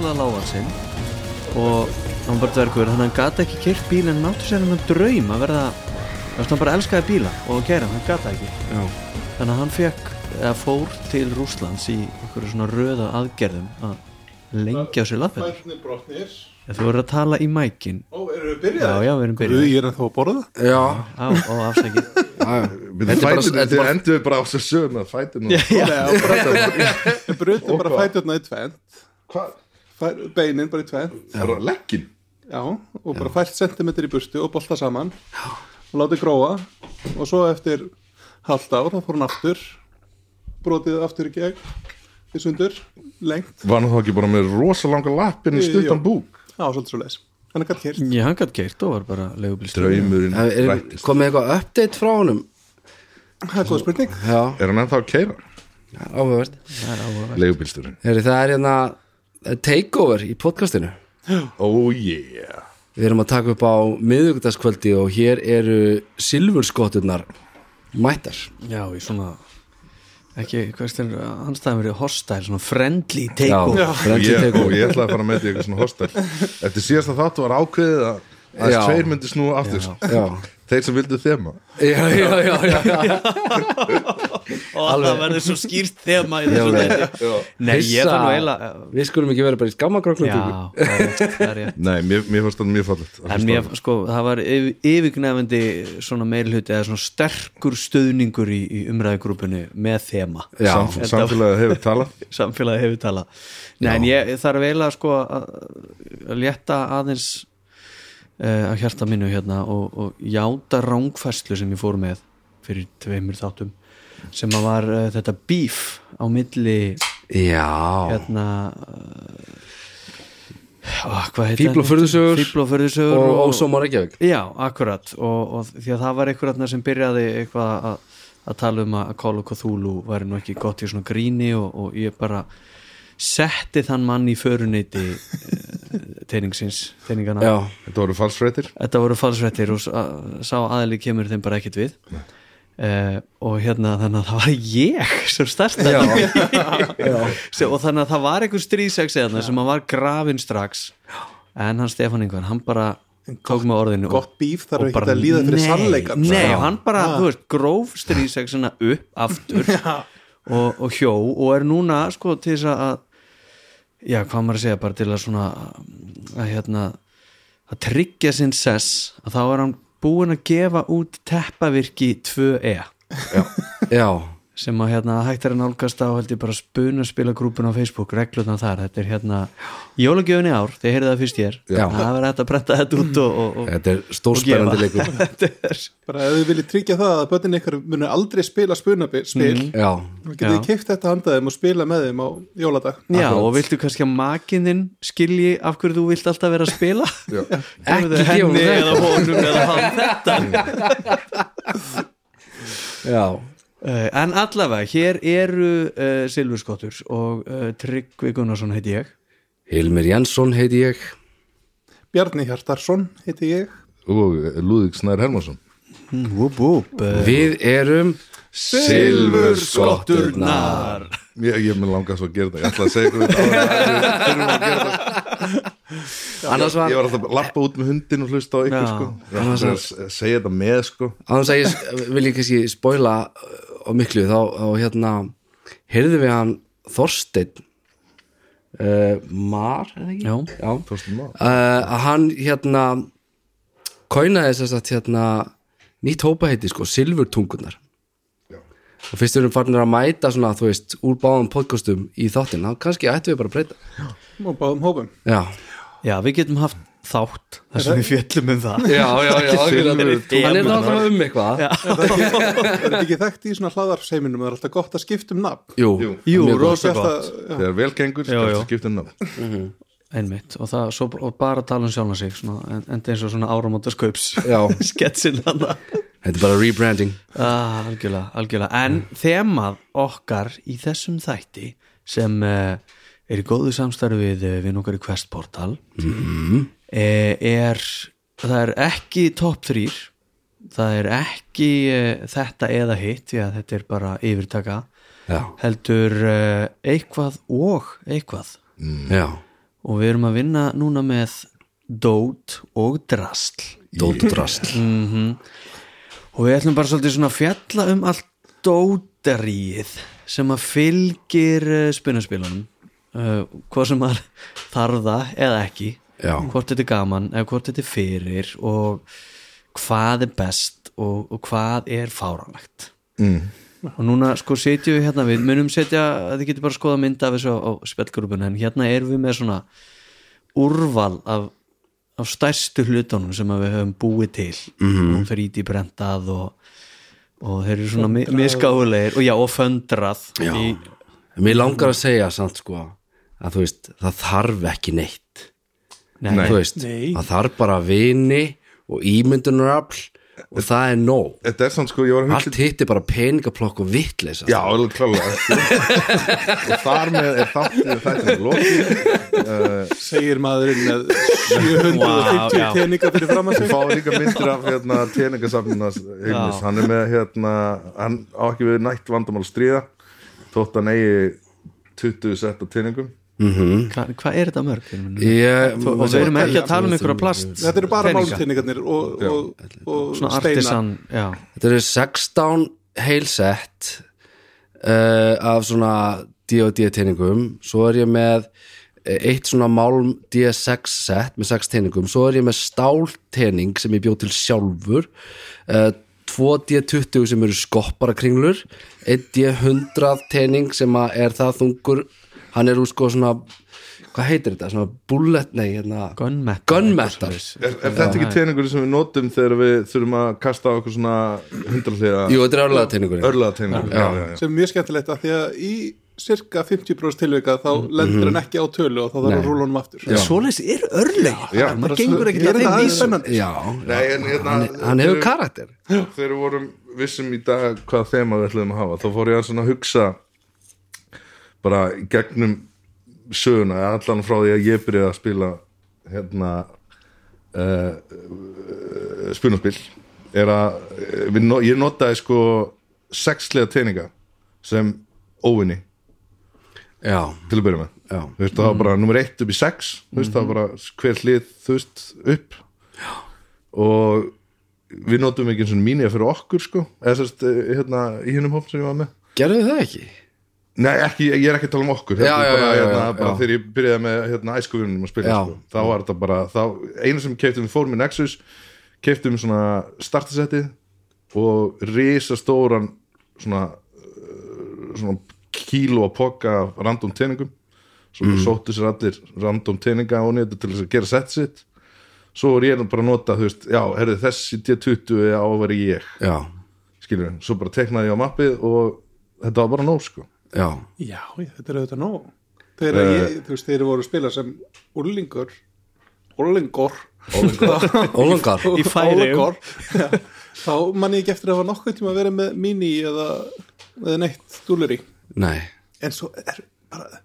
Rosalega lágarsinn og hann var dvergur þannig að hann gata ekki kert bíl en náttu sér hann að draum að verða þú veist hann bara elskaði bíla og að kera hann gata ekki. Já. þannig að hann fekk eða fór til Rússlands í einhverju svona röða aðgerðum að lengja á sér brotnir. Þú verður að tala í mækin. Ó, eru við já byrjaði? já við erum Guð, byrjuð ég er ennþá að borða? Já, á, já, já. Við Þetta er er endur við bara á þessu sögum að fætum nú Við brutum bara hvað? fæturna í tvent Hvað? Fær, Beinin bara í Það er leggin Já, og bara fært sentimetri í burstu og bolta saman. Og látið gróa. Og svo eftir halvt ár þá fór hann aftur. Brotið aftur í gegn í sundur, lengt. Var hann þá ekki bara með rosalanga lappin Jú, stuttan búk? Já, svolítið svo leis Hann er gætt kert já hann gætt kert og var bara legubilstur komið eitthvað update frá honum? Það er góð spurning. Já, Er hann ennþá að keira? áhugavert. Leigubilsturinn Heri, Það er hérna takeover í podcastinu. Oh yeah. Við erum að taka upp á miðugdaskvöldi og hér eru silfurskotturnar mættar. Já í svona ekki, hvað er anstæðan verið hostile, svona friendly take-over Já, og friendly ég, og takeover ég ætlaði að fara með því eitthvað svona hostel Eftir síðasta þáttu var ákveðið að að Já. tveir myndi snúa aftur. Já, Þeir sem vildu þema. Já, já, já, já, já. og það verður svo skýrt þema í Já, þessu þetta nei, ég þarf nú eiginlega Við skulum ekki vera bara í já, er rétt Nei, mér, mér fannst það mjög fallegt en mér, sko, það var yfir, yfirgnefandi svona meilhuti eða svona sterkur stöðningur í, í umræðugrúpunni með þema. Já, Samf Samfélagið hefur talað. Samfélagi hefur talað. Nei, en ég þarf eiginlega sko að létta aðeins uh, að hjarta mínu hérna og, og játa rángfæslu sem ég fór með fyrir tveimur þáttum sem að var uh, þetta bíf á milli já. hérna uh, Fífl og furðusögur. Fíbl og Og, má Reykjavík. Já, akkurat. Og, og því að það var einhverjarna sem byrjaði eitthvað að, að tala um að Call of Cthulhu væri nú ekki gott í svona gríni og, og ég bara setti þann mann í föruneyti uh, teiningsins, teiningana Já, Þetta voru falsfréttir. Þetta voru falsrættir og sá aðli kemur þeim bara ekkert við. Uh, og hérna þannig að það var ég sem startaði. Og þannig að það var einhver stríðsex eða sem að var grafin strax. En hann Stefán Ingvar, hann bara tók með orðinu Gott bíf þarf ekki að líða fyrir nei, sannleikann Nei, Já. og hann bara, Ah. þú veist, gróf stríðsexuna upp aftur og, og hjó og er núna sko til þess að já, hvað maður að segja, bara til að svona að hérna að tryggja sinn sess að þá er hann búinn að gefa út teppavirki 2E já, sem að hérna hægt er að nálgast á held ég bara spunaspila grúpun á Facebook reglutna þar, þetta er hérna jólagjöfni ár, þið heyrið það fyrst hér. Já. það verður hægt að prenta þetta út og, og, og þetta er stórspærandi leikur. Þetta er bara ef þið viljið tryggja það að börnin ykkar munu aldrei spila spunaspil Já, þá getið þið keift þetta handaðum og spila með þeim á jóladag. Já, og viltu kannski að makinn þinn skilji af hverju þú vilt alltaf vera að spila? Ekki henni eða honum eða hann þetta? Já, En allavega, hér eru uh, Silfurskottur og uh, Tryggvi Gunnarsson heiti ég. Hilmir Jensson heiti ég. Bjarni Hjartarsson heiti ég. Og Lúðvík Snær Hermansson Whoop whoop uh, Við erum Silfurskotturnar. Ég, ég mun langa svo að gera þetta. Ég ætla að segja ykkur þetta áður við að þetta Annars var Ég var alltaf að lappa út með hundin og hlusta á ykkur Já. sko. Ég var alltaf að segja þetta með sko. Annars að ég vil ég kannski spoila uh, á miklu þá, þá hérna heyrðum við hann Þorsteinn uh, Mar, er það ekki? Já. Já. Þorsteinn Már. Uh, að hann hérna kóinaði þess að hérna nýtt hópa heiti sko, Silfurtungunar og fyrst við erum farinir að mæta svona, þú veist, úr báðum podcastum í þáttin, þá kannski ættum við bara að breyta og báðum hópum Já, Já, við getum haft þátt þar sem við fjöllum um það. Já, já, já Hann er það alltaf um eitthvað. Er þetta ekki þekkt í svona hlaðarfsheiminum það er alltaf gott að skipta um nafn? Jú, Jú. Rosa gott. Þegar vel gengur, Já, já. skal skipta um nafn. Einmitt, og, það, svo, og bara tala um sjálfan sig svona, en, en eins og svona áramóta skaups Já. sketsin hann Þetta er bara rebranding. Ah, algjörlega, algjörlega. En þemað okkar í þessum þætti sem uh, er í góðu samstarfi við uh, við okkar í Questportal mm. er það er ekki top 3 það er ekki uh, þetta eða hitt því að þetta er bara yfirtaka. Já, heldur eitthvað og eitthvað. Já, og við erum að vinna núna með dót og drastl dót og drast og við ætlum bara svolítið svona að fjalla um allt dótaríið sem að fylgir spinnaspilunum uh, hvað sem að þarf það eða ekki Já. hvort þetta er gaman eða hvort þetta er fyrir og hvað er best og, og hvað er fáranlegt mm. og núna sko setjum við hérna við munum setja, þið getur bara að skoða mynd af þessu á, á spjallgrúpun en hérna erum við með svona úrval af, af stærstu hlutunum sem að við höfum búið til mm -hmm. 3D brentað og, og þeir eru svona mi- misgáfulegir og já og föndrað Mér langar að segja samt sko að þú veist, það þarf ekki neitt. Nei, Þú veist, Nei. það þarf bara vini og ímyndunarafl og það er nóg. Þetta er samt sko, ég var að Allt hitt er bara peningaplokk og vitleisa Já, alveg klálega Og þar með er þáttið þetta lokið. Segir maðurinn með 750 Vá, já. teninga fyrir fram að sig fáum líka myndir af hérna, teningasafninas hann er með hérna, hann á ekki við nætt vandamál að stríða þótt hann eigi 20 sett af teningum hvað hva er þetta mörg? Ég, og við erum ekki að tala um einhverja plast þetta eru bara peninga. málteningarnir og, og, og svona steina artisan já, Þetta eru 16 heilsett uh, af svona D&D teiningum svo er ég með eh, eitt svona málm D6 set með 6 teiningum, svo er ég með stálteining sem ég bjóð til sjálfur uh, 2 D20 sem eru skopparakringlur 1 D100 teining sem að er það þungur hann er úr sko svona hvað heitir þetta, svona bullet nei, hérna, gunmetal gunmetal Er, er þetta ekki teningur sem við notum þegar við þurfum að kasta á okkur svona hundrallega Jú, þetta er örlaða teningur já, já, já. sem er mjög skemmtilegt að því að í cirka 50% tilvika þá lendur hann ekki á tölu og þá þarf að rúla honum aftur. Svoleiðis er örleg maður gengur ekki er að þetta þeim aðeins vísum spennandi Já, Nei, en, hérna, hann hefur karakter. Þegar við vorum vissum í dag hvað þema við ætlum að hafa þá fór ég að svona hugsa bara gegnum söguna, allan frá því að ég byrjaði að spila hérna uh, uh, spunaspil er að eh, no, ég notaði sko sexlega teininga sem óvinni. Já, til að byrja með. Þú veist, það var bara nummer eitt upp í sex þú veist, það var bara hver hlið þú veist, upp. Já. og við notum ekki eins og mínið fyrir okkur sko, eða sérst hérna, í hinnum hóp sem ég var með. Gerðu það ekki? Nei, ekki, ég er ekki að tala um okkur Já, já, bara, já, hérna, bara þegar ég byrjaði með hérna, æskuvinnum að spila sko, þá var þetta bara þá, einu sem keiptum við fórum í Nexus keiptum svona startasetti og risastóran svona, uh, svona kíló að poka random teiningum svo mm. sóttu sér allir random teininga á nýttu til þess að gera sett sitt. Svo er ég bara að nota, þú veist, já, herri, þessi D20 er á að vera ég. Já, skilur, svo bara teknaði ég á mappið og þetta var bara nóg, sko já, já, þetta er auðvitað nóg. Þegar Eh. ég, þú veist, þeir voru að spila sem úrlingur úrlingur ólangar Í já. þá man ég ekki eftir að hafa nokkuð tíma að vera með mini eða, eða neitt dúleri Nei, en svo er bara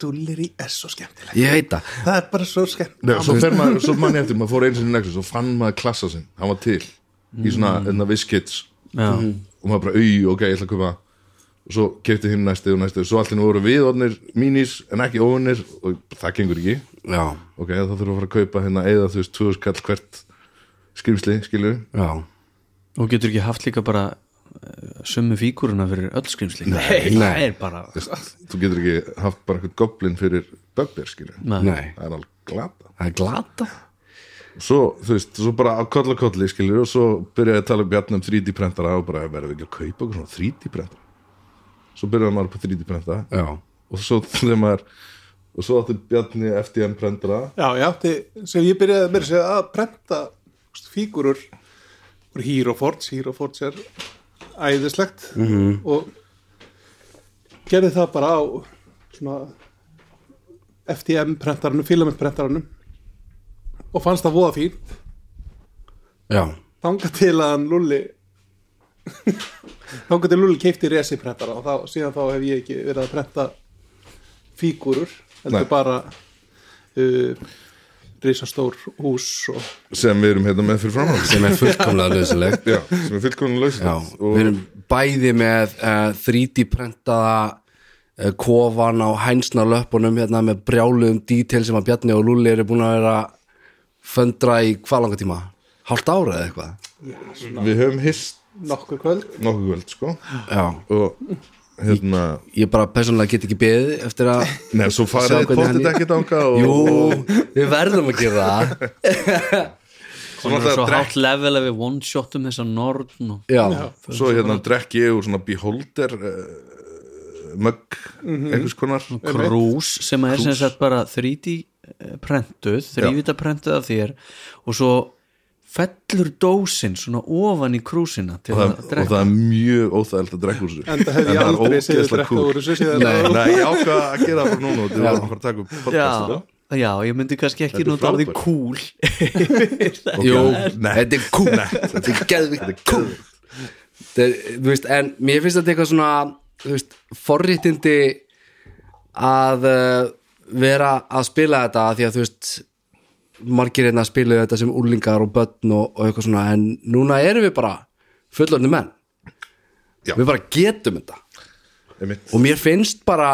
dúleri er svo skemmtilegt ég veit það. Það er bara svo skemmt. Nei, svo, svo mann ég eftir, maður fór einu sinni í Nexus og fann maður klassa sinn, hann var til í svona, enna viskits Já. og maður bara, auð, ok, ég ætla að köpa og svo kefti hinn næsti og næsti svo allir nú voru við orðnir mínís en ekki óvinnir og það gengur ekki. Já, ok, þá þurfum við að fara að kaupa hérna eða þú veist, 2000 kall hvert skrimsli, skilur já, og getur ekki haft líka bara uh, sömu fíguruna fyrir öll skrimsli nei, nei. það er bara þú getur ekki haft bara eitthvað goblin fyrir Nei. nei. Það er alveg glata. Það er glata. Svo, þú veist, svo bara á koll og kolli skilur og svo byrjaði að tala um bjarnum 3D prentara og bara verðum við ekki að kaupa okkur svona 3D prentara svo byrjaði maður på 3D prenta já, og svo þegar maður og svo átti Bjarni FDM prentara. Já, átti, sem ég byrjaði með að að prenta þú veist, fígurur úr Hero Forge, Hero Forge er æðislegt. -hmm. og gerði það bara á svona FDM prentaranum, filament prentaranum og fannst það voða fínt. Já, þangað til að hann Lulli þangað til Lulli keipti resi prentara og þá, síðan þá hef ég ekki verið að prenta fígurur heldur bara uh, risastór hús og sem við erum hérna með fyrir framhald sem er fullkomlega lausilegt Já, sem er fullkomlega lausið Já, við erum bæði með uh, 3D prentaða uh, kofan á hænsna löpunum hérna með brjáluðum detail sem að Bjarni og Lulli eru búin að vera föndra í hvað langa tíma? Hálft ára eða eitthvað? við höfum hist nokkur kvöld. Nokkuð kvöld sko. Já, og hérna ég bara persónulega get ekki beðið eftir að Nei, svo farið potið ekki danga og, Jú, og við verðum að gera það. Hún svo, er svo drekk, hátt level að við one-shotum þessa norn og Já, svo hérna drekk ég úr svona beholder uh, mögg einhvers konar. Krús sem er sem sagt bara 3D prentuð, þrývita prentuð af þér og svo fellur dósin svona ofan í krúsina til og að það, og það er mjög óþægild að drekka úr þessu. En það hef En ég aldrei séð ógeðslega drekka úr þessu síðan Nei. að- Nei, ég ákvað að gera það bara núna og þið varum að fara að taka upp podcast já, já, ég myndi kannski ekki nota orðið frábært. cool. Jú, Nei. þetta er cool Þetta er geðvikt cool. er, þú veist, En mér finnst þetta eitthvað svona þú veist, forréttindi að uh, vera að spila þetta af því að þú veist margir hérna spiluðu þetta sem úlingar og börn og, og eitthvað svona en núna erum við bara fullorðni menn. Já. við bara getum þetta. Einmitt. og mér finnst bara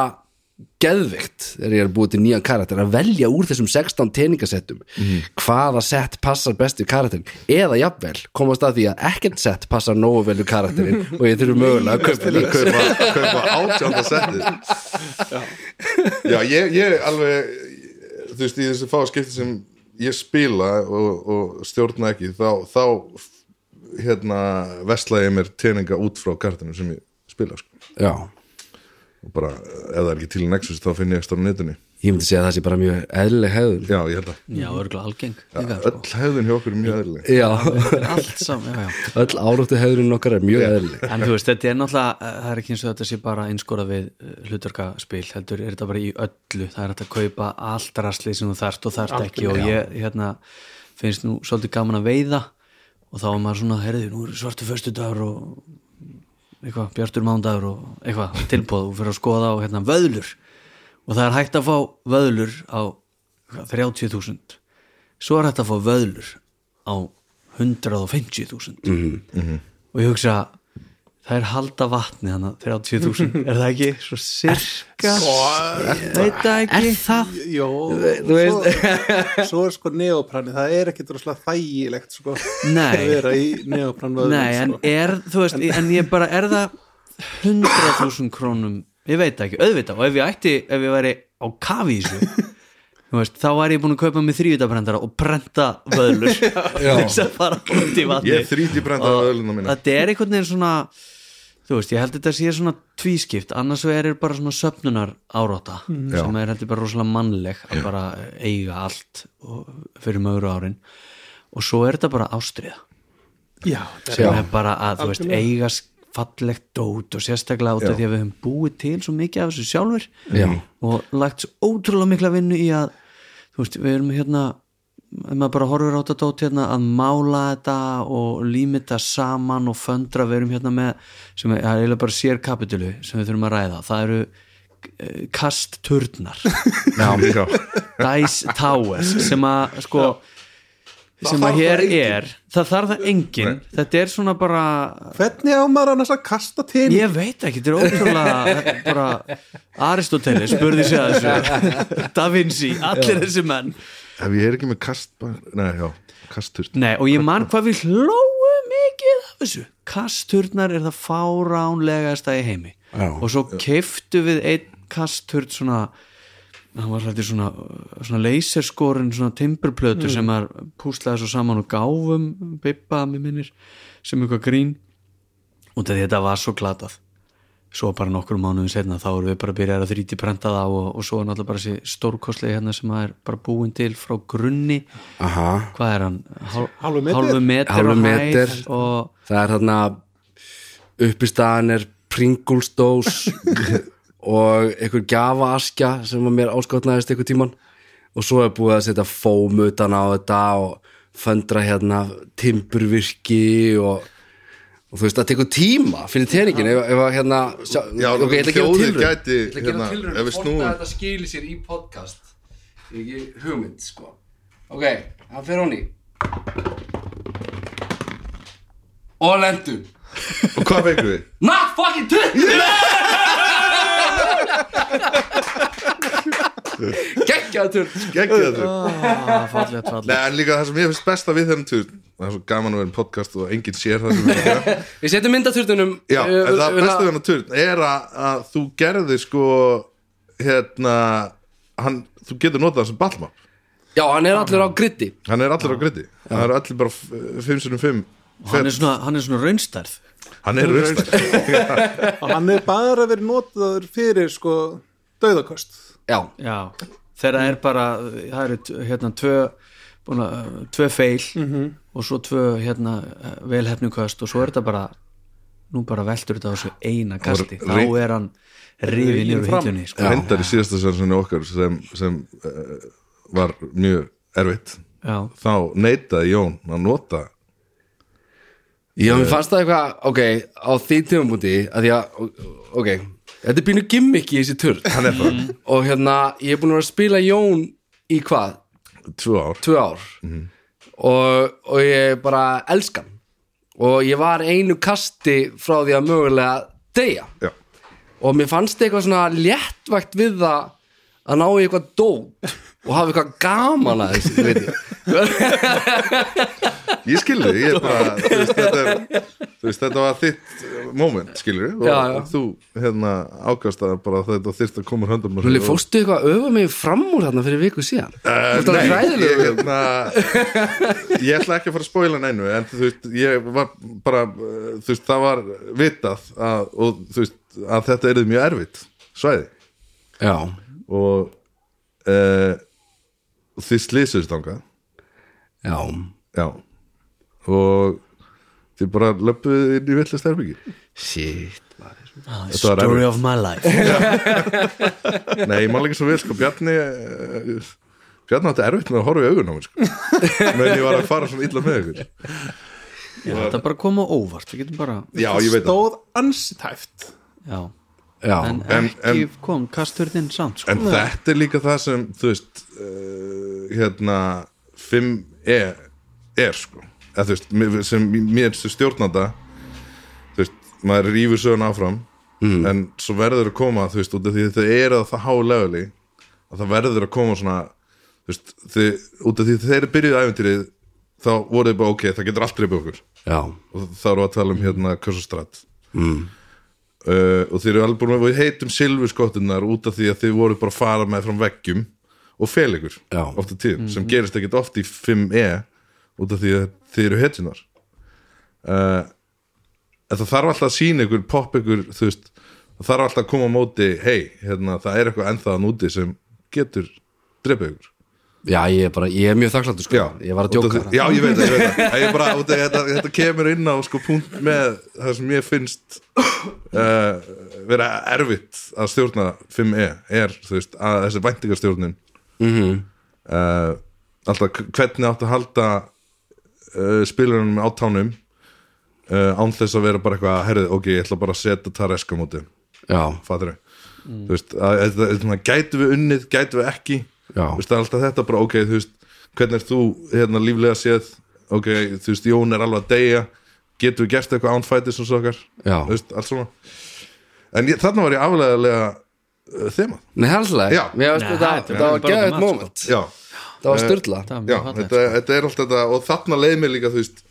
geðvikt þegar ég er búið til nýjan karakter að velja úr þessum 16 teningasettum hvaða sett passar best við karakterin eða jafnvel komast að því að ekkert sett passar nógu vel við karakterin og ég þurfi mögulega að kaupa líka kaupa, kaupa átjánda settið já, ég, ég alveg þú veist, í þessi fá skipti sem ég spila og, og stjórna ekki þá, þá hérna vesla ég mér teninga út frá kartinu sem ég spila sko. Já, og bara, ef það er ekki til Nexus þá finn ég ekstra á netinu ég myndi segja að það sé bara mjög eðlileg hefðun já, ég held að já, örgulega algeng. Líka, sko. öll hefðin hjá okkur er mjög eðlileg. Já, allt saman, já, já. Öll áráttu hefðunin okkar er mjög eðlileg. En þú veist, þetta er náttúrulega, eh, það er ekki eins og þetta sé bara einskorað við hlutarkaspil, heldur er þetta bara í öllu, það er hægt að kaupa allt rasli sem þú þarft og þarft ekki. Og ég hérna, finnst nú svolítið gaman að veiða og þá er maður svona, heyrðu, nú er svartu föstudagur og eitthvað, bjartur mándagur og eitthvað tilbúð og fyrir að skoða á hérna vöðlur og það er hægt að fá vöðlur á hvað, 30.000 svo er hægt að fá vöðlur á 150.000 Mhm. og ég hugsa það er halda vatni þannig 30.000, er það ekki svo sirka, ég veit það ekki Er það? Jó, Þú svo, svo er sko neopranni, það er ekki droslega þægilegt sko Nei. að vera í neoprann Nei, en sko. er, þú veist, en ég bara, er það 100.000 krónum ég veit ekki, auðvitað, og ef ég ætti ef ég væri á kafi í þessu þú veist, þá væri ég búin að kaupa mig þrývitabrendara og brenda vöðlur. Þess að fara út í vatni ég þríti brenda á Og öðluna mína þetta er einhvern veginn svona þú veist, ég held þetta sé svona tvískipt. Annars er bara svona söfnunar áráta sem er heldur bara rosalega mannleg að bara eiga allt og, fyrir mögru árin. Og svo er þetta bara ástriða Já, sem er bara að þú veist eiga fallegt dót og sérstaklega út af Já. því að við höfum búið til svo mikið af þessu sjálfur Já. og lagt svo ótrúlega mikla vinnu í að þú veist, við erum hérna ef maður bara horfir á þetta dót hérna að mála þetta og líma þetta saman og föndra, við erum hérna með sem er, eiginlega bara sér kapitulu sem við þurfum að ræða, það eru eh, kastturnar já, Dice Towers sem að sko sem að hér það enginn. er. Það þarf það engin, þetta er svona bara hvernig á maður annars að kasta til ég veit ekki, þetta er ótrúlega bara Aristoteles spurði sig að þessu. Da Vinci, allir þessi menn. Ef ég er ekki með kast nei, já, kastur. Nei, og ég man hvað við hlóum mikið af þessu. Kasturnar er það fáránlegasta í heimi. Já. og svo keiftu við einn kasturn svona hann var hlættir svona, svona leyserskorin svona timburplötu sem er púslaði svo saman og gáfum bippa með minnir sem eitthvað grín því þetta var svo glatað svo bara nokkur mánuðum setna þá erum við bara að byrja að 3D prenta það og, og svo er náttúrulega bara þessi stórkostlega hérna sem er bara búin til frá grunni Aha. hvað er hann? Hál, Hálfu meter? hálfu meter, á og það er þarna uppistaðan er Pringulstós og einhver gjafaaskja sem var mér áskotnaðist einhver tíman og svo er búið að setja fóm utan á þetta og föndra hérna timburvirki og, og þú veist það tekur tíma fyrir teningin ef, ef að hérna sjá, Já, ok, ég ætla að gera tilraun. gæti, Ég ætla að gera hérna, ef við hvort snúum- að þetta skili sér í podcast. Ekki hugmynd sko. Ok, það fer hún í og lendu Og hvað fengum við? Not fucking 20 Gekkjaða turn. Gekkið þetta ah, fallegt, fallegt. Nei, en líka það sem ég finnst besta við þennan tur Það er svo gaman að vera en podcast og enginn sér það sem við erum. Við setjum myndaturnunum Já, en það besta við hennar turn er að, að þú gerði sko hérna hann, þú getur notað það sem ballmap Já, hann er allur á gritti hann er allir á griti, það eru allir bara 5 sinum 5 hann er svona, hann er svona raunstærð. Hann er raustæð og hann er bara verið notaður fyrir sko dauðakost Já, já, þegar það er bara það eru hérna tvö búin að, tvö feil og svo tvö hérna velhefnuköst og svo er þetta bara nú bara veltur þetta á þessu eina kasti. Þá er hann rifin fram. hillunni sko. reyndar í síðasta sensinu okkar sem, sem uh, var mjög erfitt. Já, þá neitaði Jón að nota Já, mér fannst það eitthvað, ok, á því tímabúti að því að, ok, þetta er pínu gimmick í þessi er það, og hérna, ég er búin að vera að spila Jón í hvað, tvö ár. Tvö ár. Og, og ég bara elska hann. Og ég var einu kasti frá því að mögulega deyja. Já. og mér fannst eitthvað svona léttvægt við það að ná eitthvað dót og hafa eitthvað gaman að þessu, ég ég skilði, ég er bara þú veist, þetta, er, þú veist, þetta var þitt moment, skilur og Já, já. þú hérna ákast að bara þetta þyrst að koma höndum Lulli, fórstu eitthvað að öfa mig fram úr þarna fyrir viku síðan? Uh, nei, ég, hérna, ég ætla ekki að fara að spóila neinu en þú veist, ég var bara uh, þú veist, það var vitað að, og þú veist, að þetta er mjög erfitt svæði Já, og uh, þið slýsust ánga já. Já. Og þið bara löpuðu inn í villast herbyggi Shit var story of my life. Nei, ég man ekki svo vel, sko, Bjarni uh, Bjarni átti erfitt með að horfa í augun á mér, sko. Menn ég var að fara svona illa með ykkur. Já, þetta bara kom á óvart við getum bara, Já, ég veit það. Stóð ansitæft já Já, en, En- ekki kom kasturðinn samt sko. En þetta er líka það sem, þú veist, uh, hérna, 5E er, sko. Eða, veist, sem mér sem stjórnanda, þú veist, maður rýfur söguna áfram, en svo verður að koma, þú veist, út af því að þau eru að það há leveli, að það verður að koma svona, þú veist, þið, út af því að þeir eru byrjuð æfintýrið, þá voru þið bara, ok, það getur allt reyfið okkur. já, Og þá við að tala um hérna Kössustrætt. Mm. Uh, og þeir eru alveg búin að við heitum silfurskottunar út af því að þið voru bara að fara með frá veggjum og fel ykkur Já. ofta tíð, sem gerist ekkert oft í 5E út af því að þið eru hetjunar uh, en það þarf alltaf að sína ykkur pop ykkur, þú veist það þarf alltaf að koma á móti, hei hérna, það er eitthvað ennþá að núti sem getur dreipið ykkur já, ég er bara, ég er mjög þakkláttur sko. Ég var að djóka. Já, ég veit það, ég veit það. Ég bara, út af því að þetta, þetta kemur inn á sko punkt með það sem ég finnst uh, vera erfitt að stjórna 5E er, þú veist, að þessi væntingarstjórnin. Mm Mhm. uh, alltaf hvernig átt að halda uh, spilunum á tánum uh, án þess að vera bara eitthvað herrið, ok, ég ætla bara að setja Tareska móti. Já, fattur þú veist, að, að, að, gætu við unnið, gætu við ekki? Já. Veist, það er alltaf þetta bara, ok, þú veist hvernig er þú, hérna, líflega séð? Ok, þú veist, Jón er alveg að deyja. Getur við gert eitthvað ánfætis og svo okkar? Já. þú veist, allt svona. En ég, þarna var ég aflegaðlega uh, þema, nei, helstilega Já. Varst Nei, þetta, þetta þetta var sko. moment. Já, Það var styrla það var já mjög fallegt þetta, þetta er allt þetta og þarna leið mér líka, þú veist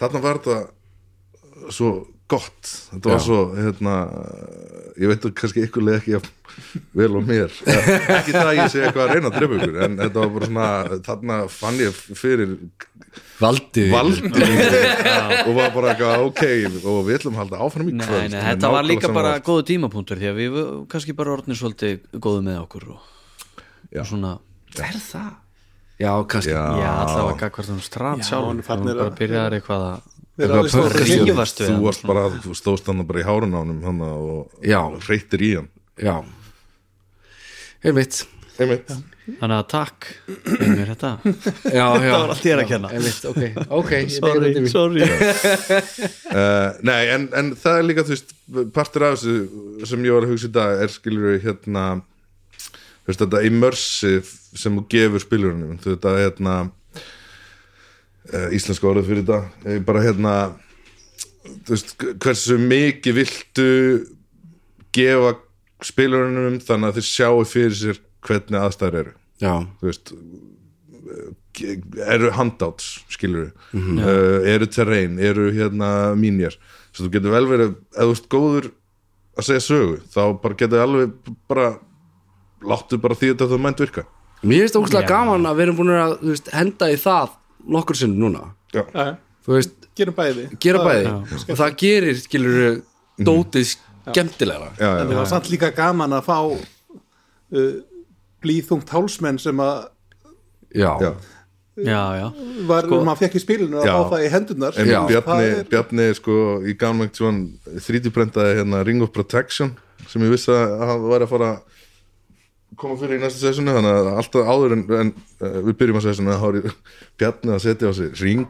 þarna var þetta svo gott þetta var Já. svo, hérna ég veit að kannski ykkur leið ekki jafn vel og mér ekki það að ég sé eitthvað að reyna að drepa ykkur en þetta var bara svona, þarna fann ég fyrir Valdi valdi og var bara eitthvað ok og við ætlum að halda áfram í Nei, kvöld nei, Með þetta var líka bara vald. góðu tímapunktur því að við kannski bara orðin svolítið góðu með okkur og, Já. og svona, Er það? Já, kannski Já. já, allavega gagvart um strat Já, sjálf, farnir bara að- byrjaðar eitthvað að Rífast við þú varst bara, þú stóðst hann bara í hárun á hann og Já. reytir í hann. Já. Einmitt. Einmitt. Þannig að takk einhver þetta. Já, já. Það var allt ég er að kenna. Einmitt, ok, ok ég tek sorry, sorry. Uh, nei, en, en það er líka þú veist, partur af þessu sem ég var að hugsa í dag er skilur hérna þú veist, þetta immersive sem þú gefur spilurinn þú veist, þetta hérna uh, íslenska orðið fyrir þetta. Eh, bara hérna veist, hversu mikið viltu gefa spilurinnum þannig að þeir sjáu fyrir sér hvernig aðstæður eru. Veist ge- eru handouts skilur við uh, eru terrain, eru hérna mínjar, svo þú getur vel verið ef þú veist góður að segja sögu þá bara getur alveg bara láttu bara því að það mænt virka. Mér finnst ógustlega Já. gaman að við erum búin að veist, henda í það nokkur sinn núna. Já, Já, Þú veist, gerum bæði. gera Það- bæði. og það gerir, skilur dótið skemmtilegra. Já, En það var samt líka gaman að fá uh, blíðþungt hálsmenn sem að Já, já. já, já, var, maður fekk í spilinu að fá það í hendunar En. Bjarni, er- Bjarni sko í Gunmang 3D prentaði hérna Ring of Protection sem ég vissi að hann væri að fara að koma fyrir í næsta sessunu þannig að alltaf áður en, en uh, við byrjum að þá er ég- Bjarni að setja á sig ring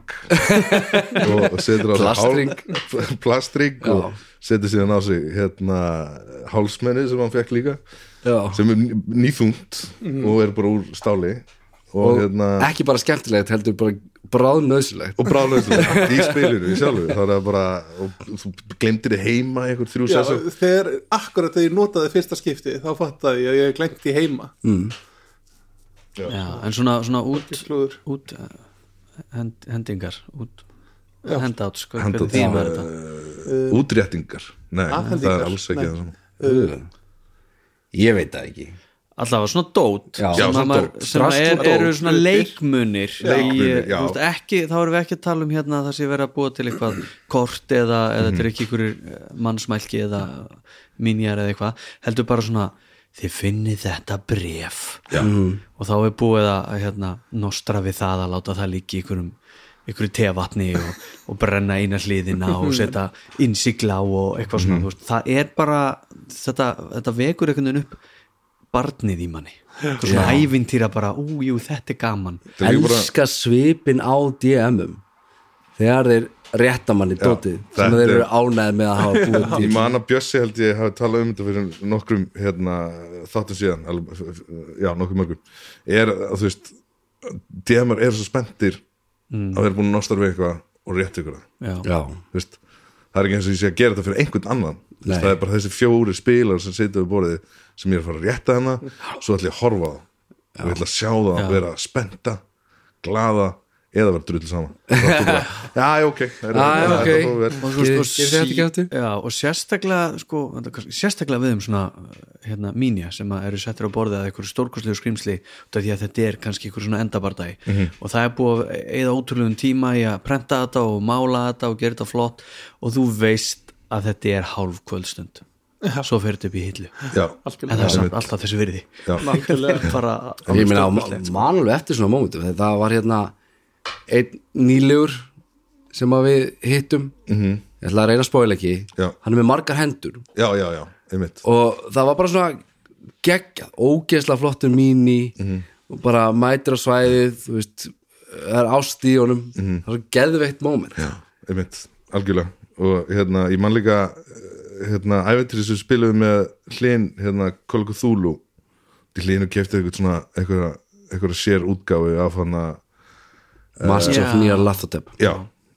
og setur á sig Plastring. hál- plastring og setur síðan á sig hérna hálsmenni sem hann fekk líka já. sem er ný- nýþungt og er bara úr stáli og, og hérna ekki bara skemmtilegt heldur bara bráðnöðsulegt og bráðlega í spilinu í sjálfu. Það er bara, og þú glemtir þið heima í einhver þrjú Já, sessum þegar akkurat þegar ég notaði fyrsta skipti þá fattaði ég að ég glemt í heima. Já. En svona, svona út, út uh, hend, hendingar út, Já. var þetta? Útréttingar, nei, það er alls ekki nei. það sama Ég veit það ekki allavega svona dót Já. sem, svona maður, dót. sem er, eru svona leikmunir í, Leikmunir, þú veist, ekki, þá erum við ekki að tala um hérna að það sé verið að búa til eitthvað kort eða, eða þetta er ekki ykkur mannsmælki eða minjar eða eitthvað. Heldur bara svona þið finnið þetta bref já. og þá er búið að hérna, nostra við það að láta það líka í ykkurum ykkur tevatni og, og brenna eina hliðina og setja innsigla á og eitthvað svona, þú veist, það er bara þetta, þetta vekur einhvern veginn upp barnið í manni. Svona ævintýra bara, ú, jú, þetta er gaman. Elska svipin á DM-um þegar þeir rétta manni dótið sem þeir er- eru ánæð með að hafa búið til. Ég man að Bjössi held ég hafi talað um þetta fyrir nokkrum hérna, þáttum síðan já, nokkrum mörgum. Er að þú veist DMR eru svo spenntir að vera búin að við eitthvað og rétt ykkur það. Já, Já, Þú veist, það er ekki eins og ég sé að gera þetta fyrir einhvern annan. Nei. það er bara þessi fjóri spilar sem sitja við borðið sem ég er að fara að rétta hennar svo ætla ég að horfa það og ég ætla að sjá það að vera spennta glaða eða vera drull saman. Já, ok. Og, sérstaklega sko, sérstaklega við um svona hérna, mínja sem að eru settir á borðið að einhverju stórkurslegu skrimsli því að þetta er kannski einhverju svona endabardagi. Og það er búið að eða ótrúlegum tíma í að prenta þetta og mála þetta og gera þetta flott. Og þú veist að þetta er hálf kvöldstund. Svo fer þetta upp í hillu. En það er samt alltaf þessu virði. Ég stórkostlegt, sko. man alveg eftir svona mómentum. Það var hérna einn nýlegur sem að við hittum. -hmm. ég ætla að reyna að spóila ekki. Já. hann er með margar hendur. Já, já, og það var bara svona geggjað, ógeðslega flottur míní og bara mætir á svæðið þú veist, það er ást í honum. Það er svo geðveitt moment. Já, einmitt, algjörlega. Og hérna, ég man líka eh, hérna, æventir sem spilum með hlinn, hérna, of Cthulhu til hlinu kefti eitthvað svona eitthvað sér útgáfi af hann að Masters of Já. Near Lathotep já,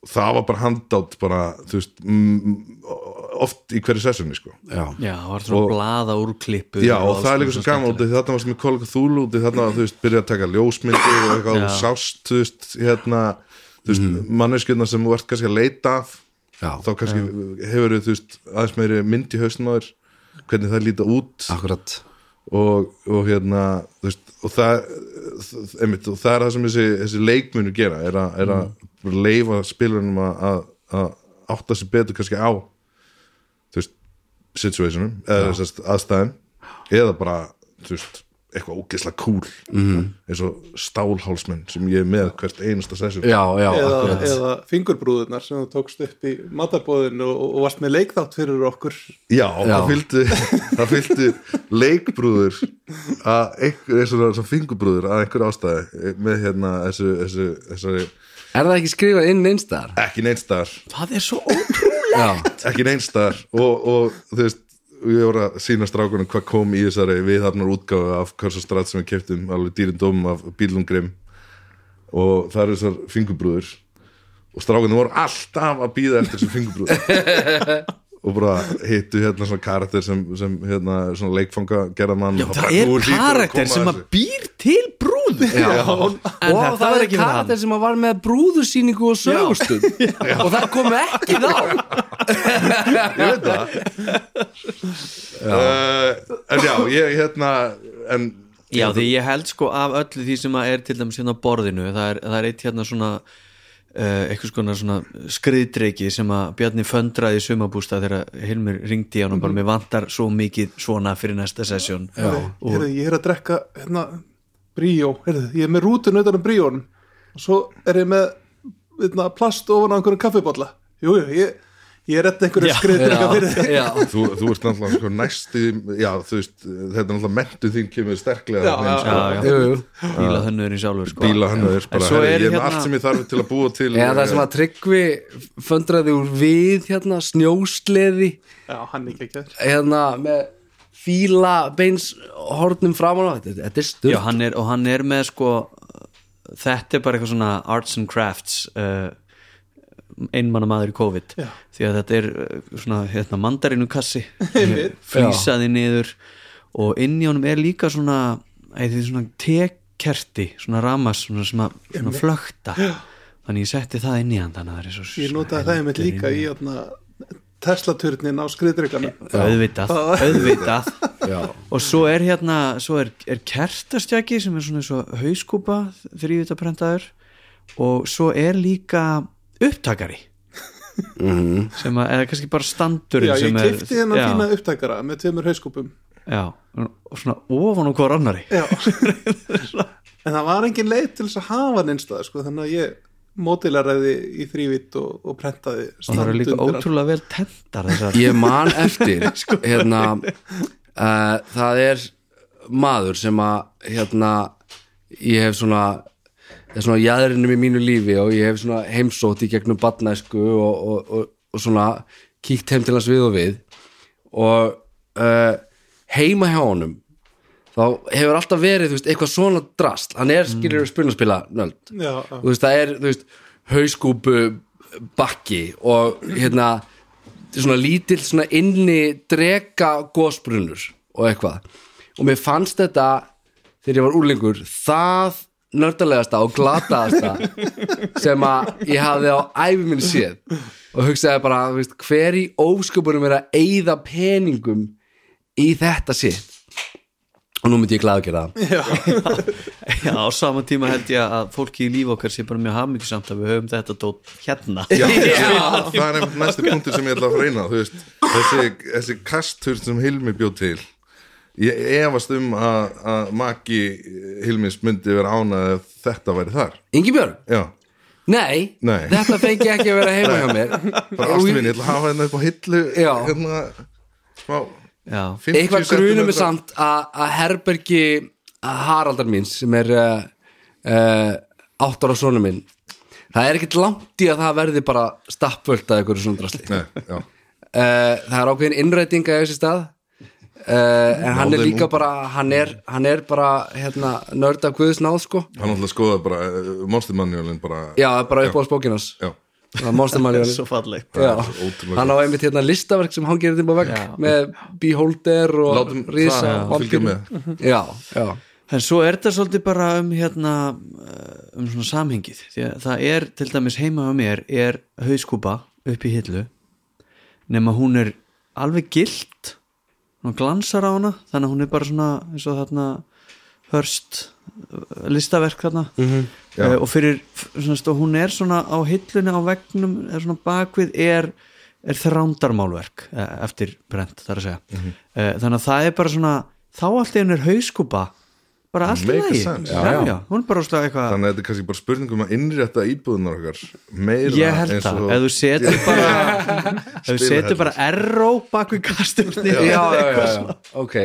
það var bara handátt bara, þú veist mm, oft í hverju sessunni, sko já, já, það var svona Og- blaða úrklippu Já, og það er líka svo gaman út þarna varst með Call of Cthulhu út af því þarna, þú veist, byrja að taka ljósmyndir og eitthvað, Já. þú sást, þú veist, hérna þú veist, mm. manneskjöldna sem þú ert kannski að leita af Já. þá kannski hefur þú veist aðeins meiri mynd í þér hvernig það líta út akkurat og, og hérna þú veist, og það einmitt, og það er það sem þessi, þessi leikmunur gera er, a, er að Mm. leifa spilunum að, að, að átta sig betur kannski á þú veist situationum, eða þessast aðstæðum eða bara, þú veist eitthvað ógeðslega cool. Mhm. eins og stálhálsmenn sem ég er með hvert einasta já, eða, eða fingurbrúðurnar sem þú tókst upp í matarbóðinu og, og varst með leikþátt fyrir okkur. Já, Já. það fylgdu það fylgdu leikbrúður að einhver, eins og fingurbrúður að einhver ástæði með hérna þessu, þessu, þessu er það ekki skrifað inn einstar? ekki neinstar. Það er svo ótrúlega já, ekki neinstar og, og þú veist ég voru að sína strákunum hvað kom í þessari viðhafnar útgáfu af Strahd sem við keftum alveg dýrindóm af Bílungrim og það eru þessar fingurbrúður og strákunum voru alltaf að býða eftir þessar fingurbrúður og bara hittu hérna svona karakter sem, sem hérna svona leikfanga gerðamann Já, það er karakter sem að býr til brúðu já. en og það var er fyrir hann karakter sem að var með brúðusýningu og sögustund. Og það kom ekki þá. Ég veit það. Uh, en já, ég hérna en Já, því ég held sko af öllu því sem að er til dæmis hérna á borðinu það er, það er eitt hérna svona eitthvað skona svona skriðdreiki sem að Bjarni föndraði í sumabústa þegar Hilmir ringdi í hann og bara mér vantar svo mikið svona fyrir næsta sessjón ég er að drekka hérna, bríó, heyrðu, ég er með rútun utan um bríónum og svo er ég með hérna, plast ofan á einhverjum kaffibotla jújú, ég, ég er eftir einhverju skriðdreka fyrir þig. Já, þú, þú ert náttúrulega sko næstu já, veist, þetta er náttúrulega mentu þín kemur sterklega Já, já, sko. já, jú, jú. bíla þennurinn sjálfur sko. Er En bara, svo herri, er ég er hérna- allt sem ég þarf til að búa til eða það sem að tryggvi föndraði úr við hérna snjósleði. Já, hann er ekki ekki hérna með fíla beins hornum framan á. Þetta, þetta er Já, er, og hann er með sko þetta er bara eitthvað svona arts and crafts uh, einmanna maður í COVID. Já. því að þetta er uh, svona hérna, mandarinu kassi flýsaði niður og inn í honum er líka svona, svona tekerti, svona ramas svona, svona, svona flökta. Þannig ég setti það inn í hann þannig að það er svo ég notaði það einmitt líka í hérna, Tesla-turnin á skriðdrekana auðvitað, auðvitað. Já, og svo er hérna svo er, er kertastjaki sem er svona eins og hauskúpa þrývita prentaður og svo er líka upptakari. Sem að, eða kannski bara standurinn já, ég sem er kifti hennan já, fína upptækara með tveimur hauskúpum. Já, og svona ofan og hver annari já. En það var engin leið til þess að hafa neinstað sko, þannig að ég mótilaræði í þrývitt og, og prentaði og það eru líka ótrúlega vel tendar þessar. Ég man eftir hérna uh, það er maður sem að hérna ég hef svona er svona jæðrinum í mínu lífi og ég hef svona heimsótt í gegnum badnæsku og, og, og, og svona kíkt heim til hans við og við og uh, heima hjá honum þá hefur alltaf verið þú veist, eitthvað svona drast hann er skilur mm. spilnaspila nöld já, já. þú veist, það er, þú veist, hauskúpu bakki og hérna svona lítill svona inni drega gósbrunnur og eitthvað og mér fannst þetta þegar ég var úrlingur það nördalegasta og glataðasta sem að ég hafði á æfi minn séð. Og hugsaði bara, veist, hver í ósköpunum er að eyða peningum í þetta sitt og nú myndi ég glæða að gera það. Já, á sama tíma held ég að fólki í líf okkar sé bara mjög hafmyggsamt að við höfum þetta tótt hérna. Já, það er næstu punktur sem ég ætla að reyna þú veist, þessi, þessi kastur sem Hilmi bjóð til ég efast um að, að maki Hilmis myndi vera ánað ef þetta væri þar. Ingi Björn, já, nei, Nei. þetta fengi ekki að vera heima hjá mér. Bara ástuminn, ég ætla að hafa hérna upp á hillu Já. hérna smá já, 50 eitthvað grunum er samt að að herbergi Haraldar míns sem er uh, uh, áttar á sonu minn það er ekkert langt í að það verði bara stappvöld að eitthvað svona drasli. Uh, Nei, já, það er ákveðin innræting að þessi stað uh, en hann er líka út. bara hann er, hann er bara hérna, nörd af Guðsnáð sko. Hann ætla að skoða bara uh, Monster Manualin bara já, bara upp á spókinas já, það Monster Manual svo fallegt Já, svo ótrúlega hann á einmitt hérna listaverk sem hann gerir vegg Já. með Beholder og látum Risa Já, já, En svo er þetta svolítið bara um hérna uh, um svona samhengið. Því að það er til dæmis heima á mér er hauskúpa upp í hillu nema hún er alveg gilt hún glansar á hana þannig að hún er bara svona eins og þarna hörst uh, listaverk þarna Mhm. uh, og fyrir svona, hún er svona á hillunni á veggnum er svona bakvið er, er þrándarmálverk eh, eftir brent þar að segja Mhm. uh, þannig að það er bara svona þá allt henni er hauskúpa bara allt í lagi. er þannig að þetta er kannski bara spurningum að innrétta íbúðunar okkar meira ég held eins það, og ef þú setur bara ef þú setur bara erró bak við já, ok.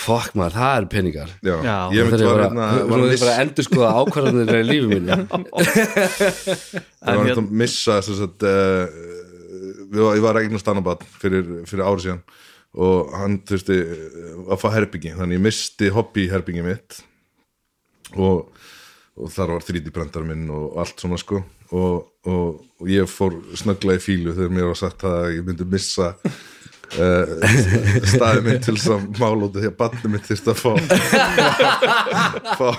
Fuck maður, það er peningar. Já, Já. ég það myndi bara, hérna þú var að þurfir missa, bara endur skoða ákvarðanir í lífi mínu. Ég var hérna að missa þess að við var, ég var eignast annabat fyrir, fyrir ári síðan og hann þurfti eh, að fá herbyggi þannig ég misti hobbyherbyggi mitt. Og, og þar var 3D brendar minn og allt svona sko. Og, og, og ég fór snöggla í fílu þegar mér var sagt að ég myndi missa uh, staði minn til þess að mála út því að barnið mitt þyrst að fá fá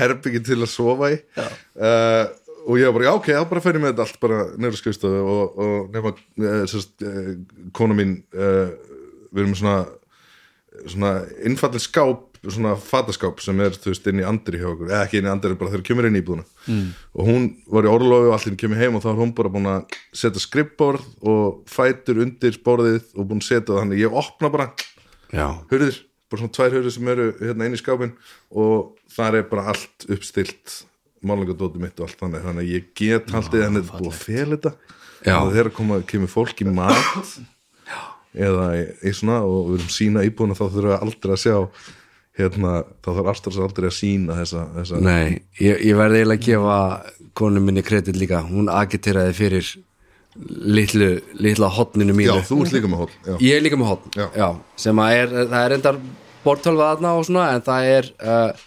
herbyggi til að sofa í. Uh, og ég var bara, já ok, þá bara fer ég með þetta allt bara nefnir skrifstofu og, og nefna sérst, uh, kona mín uh, við erum svona svona innfallin skáp svona fataskáp sem er þú veist inn í andri hjá okkur, eða ekki inn í andri bara þegar kemur inn í íbúðuna mm. og hún var í orlofi og allir kemur heim og þá var hún bara búin að setja skrippborð og fætur undir borðið og búin að setja það þannig. Ég opna bara hurðir, bara svona tvær hurðir sem eru hérna inn í skápin og þar er bara allt uppstilt málingadóti mitt og allt þannig. Þannig að ég get haldið henni búið að fel þetta. Og þegar koma, kemur fólk í mat eða í, svona og við erum sína íbúinu þá þurfum við aldrei að sjá hérna, þá þarf Astros aldrei að sína þessa, þessa nei ég, ég verði eiginlega að gefa konu minni kredit líka, hún agiteraði fyrir litlu, litla hotninu já, mínu þú ert líka með já. ég er líka með hotn, Já. já. sem að er, það er endar bortölva þarna og svona, en það er uh,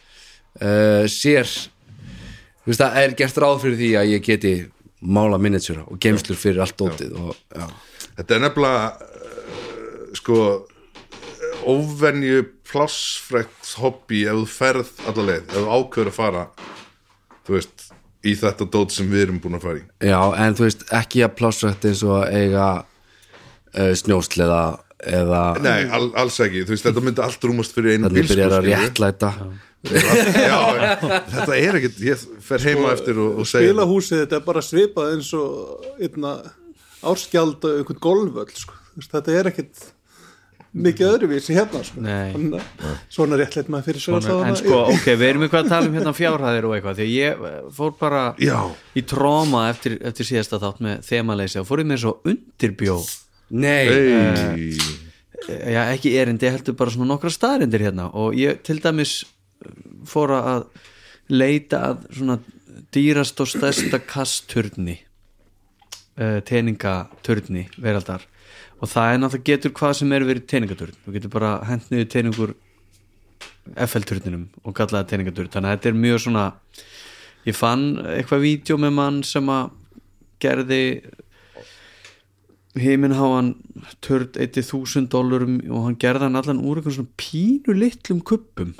uh, sér þú veist, það er gert ráð fyrir því að ég geti mála miniatúra og geimslur fyrir allt dótið og já, Þetta er nefnilega sko óvenju plássfrækt hobby ef þú ferð alla leið, ef þú ákveður að fara þú veist, í þetta dót sem við erum búin að fara í. Já, en þú veist ekki að plássrætt eins og eiga uh, snjósleða eða Nei, al, alls ekki, þú veist, þetta myndi allt rúmast fyrir einu þannig byrjar að réttlæta. Já, þetta er ekkit ég fer heima eftir og, og segja Spilahúsið þetta er bara svipað eins og einna, árskjald og einhvern golföll sko. Þetta er ekkit mikið öðruvísi hérna sko. Að svona réttleitt maður fyrir sig Svona, en sko, ok, við erum eitthvað að tala um hérna fjárhæðir og eitthvað, því ég eh, fór bara Já. í tróma eftir, eftir síðasta þátt með þemaleysi og fór ég með svo undirbjó nei, Hey. já, ekki erindi, ég heldur bara svona nokkra staðrindir hérna og ég til dæmis fór að leita að svona dýrast og stærsta kasturni uh, teningaturni veraldar og það er náttúrulega getur hvað sem er verið teningaturn, þú getur bara hent niður teningur FL-turninum og kallaði teningaturn, þannig að þetta er mjög svona ég fann eitthvað vídeo með mann sem að gerði heiminháan törd 1000 dólarum og hann gerði hann allan úr eitthvað svona pínu litlum kuppum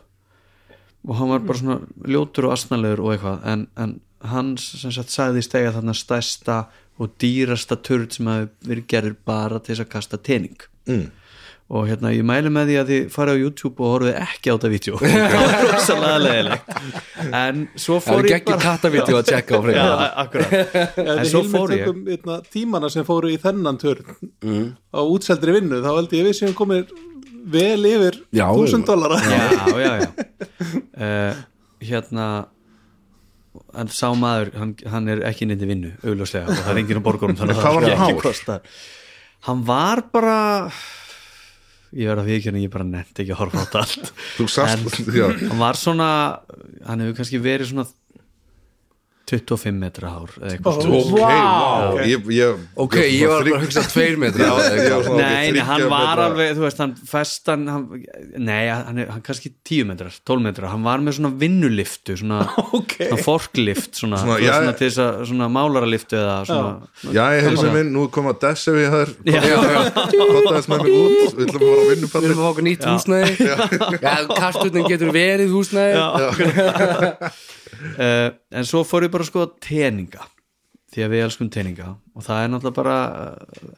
og hann var bara svona ljótur og asnalegur og eitthvað. En, en hann sem sagt sagði stega þarna stærsta og dýrasta törd sem hafi verið gerður bara til þess að kasta tening. Mm. og hérna ég mæli með því að þið farið á YouTube og horfið ekki á þetta vídeo. Það var rosalega leðilegt en svo það fór er ég ekki bara kattavídeó að tjekka á akkurat. En en svo fór ég. tökum, einna, tímana sem fóru í þennan törn Mm. á útseldri vinnu þá held ég að við séum komið vel yfir Já, þúsund dólara já, já, já. Uh, hérna en sá maður, hann, hann er ekki nýtti vinnu augljóslega og það er enginn á borgurum þannig að það hann ekki hár? kostar. Hann var bara ég verð að ekki ég bara nefnt ekki að horfa á þetta allt. Sast, já, hann var svona hann hefur kannski verið svona 25 metra hár eða eitthvað Ó, ok, wow ég, ég, ok, ég var bara að hugsa tveir metri Já, já, svona, Nei, nei, hann var metra- alveg, þú veist, hann festan hann, Nei, hann er hann kannski 10 metrar, 12 metrar. Hann var með svona vinnuliftu Svona, Ok. svona forklift Svona, Svona, já, svona til þess að Svona málaraliftu eða svona Já, ég hefði sem minn, nú komið að dessa við þær. Já, já, Kottaðist með mig út, við ætlum að fara að við vinnupalli erum að fá okkur nýtt húsnæði. Já, kasturnin getur verið húsnæði uh, En svo fór ég bara að skoða teninga því að við elskum teininga og það er náttúrulega bara uh,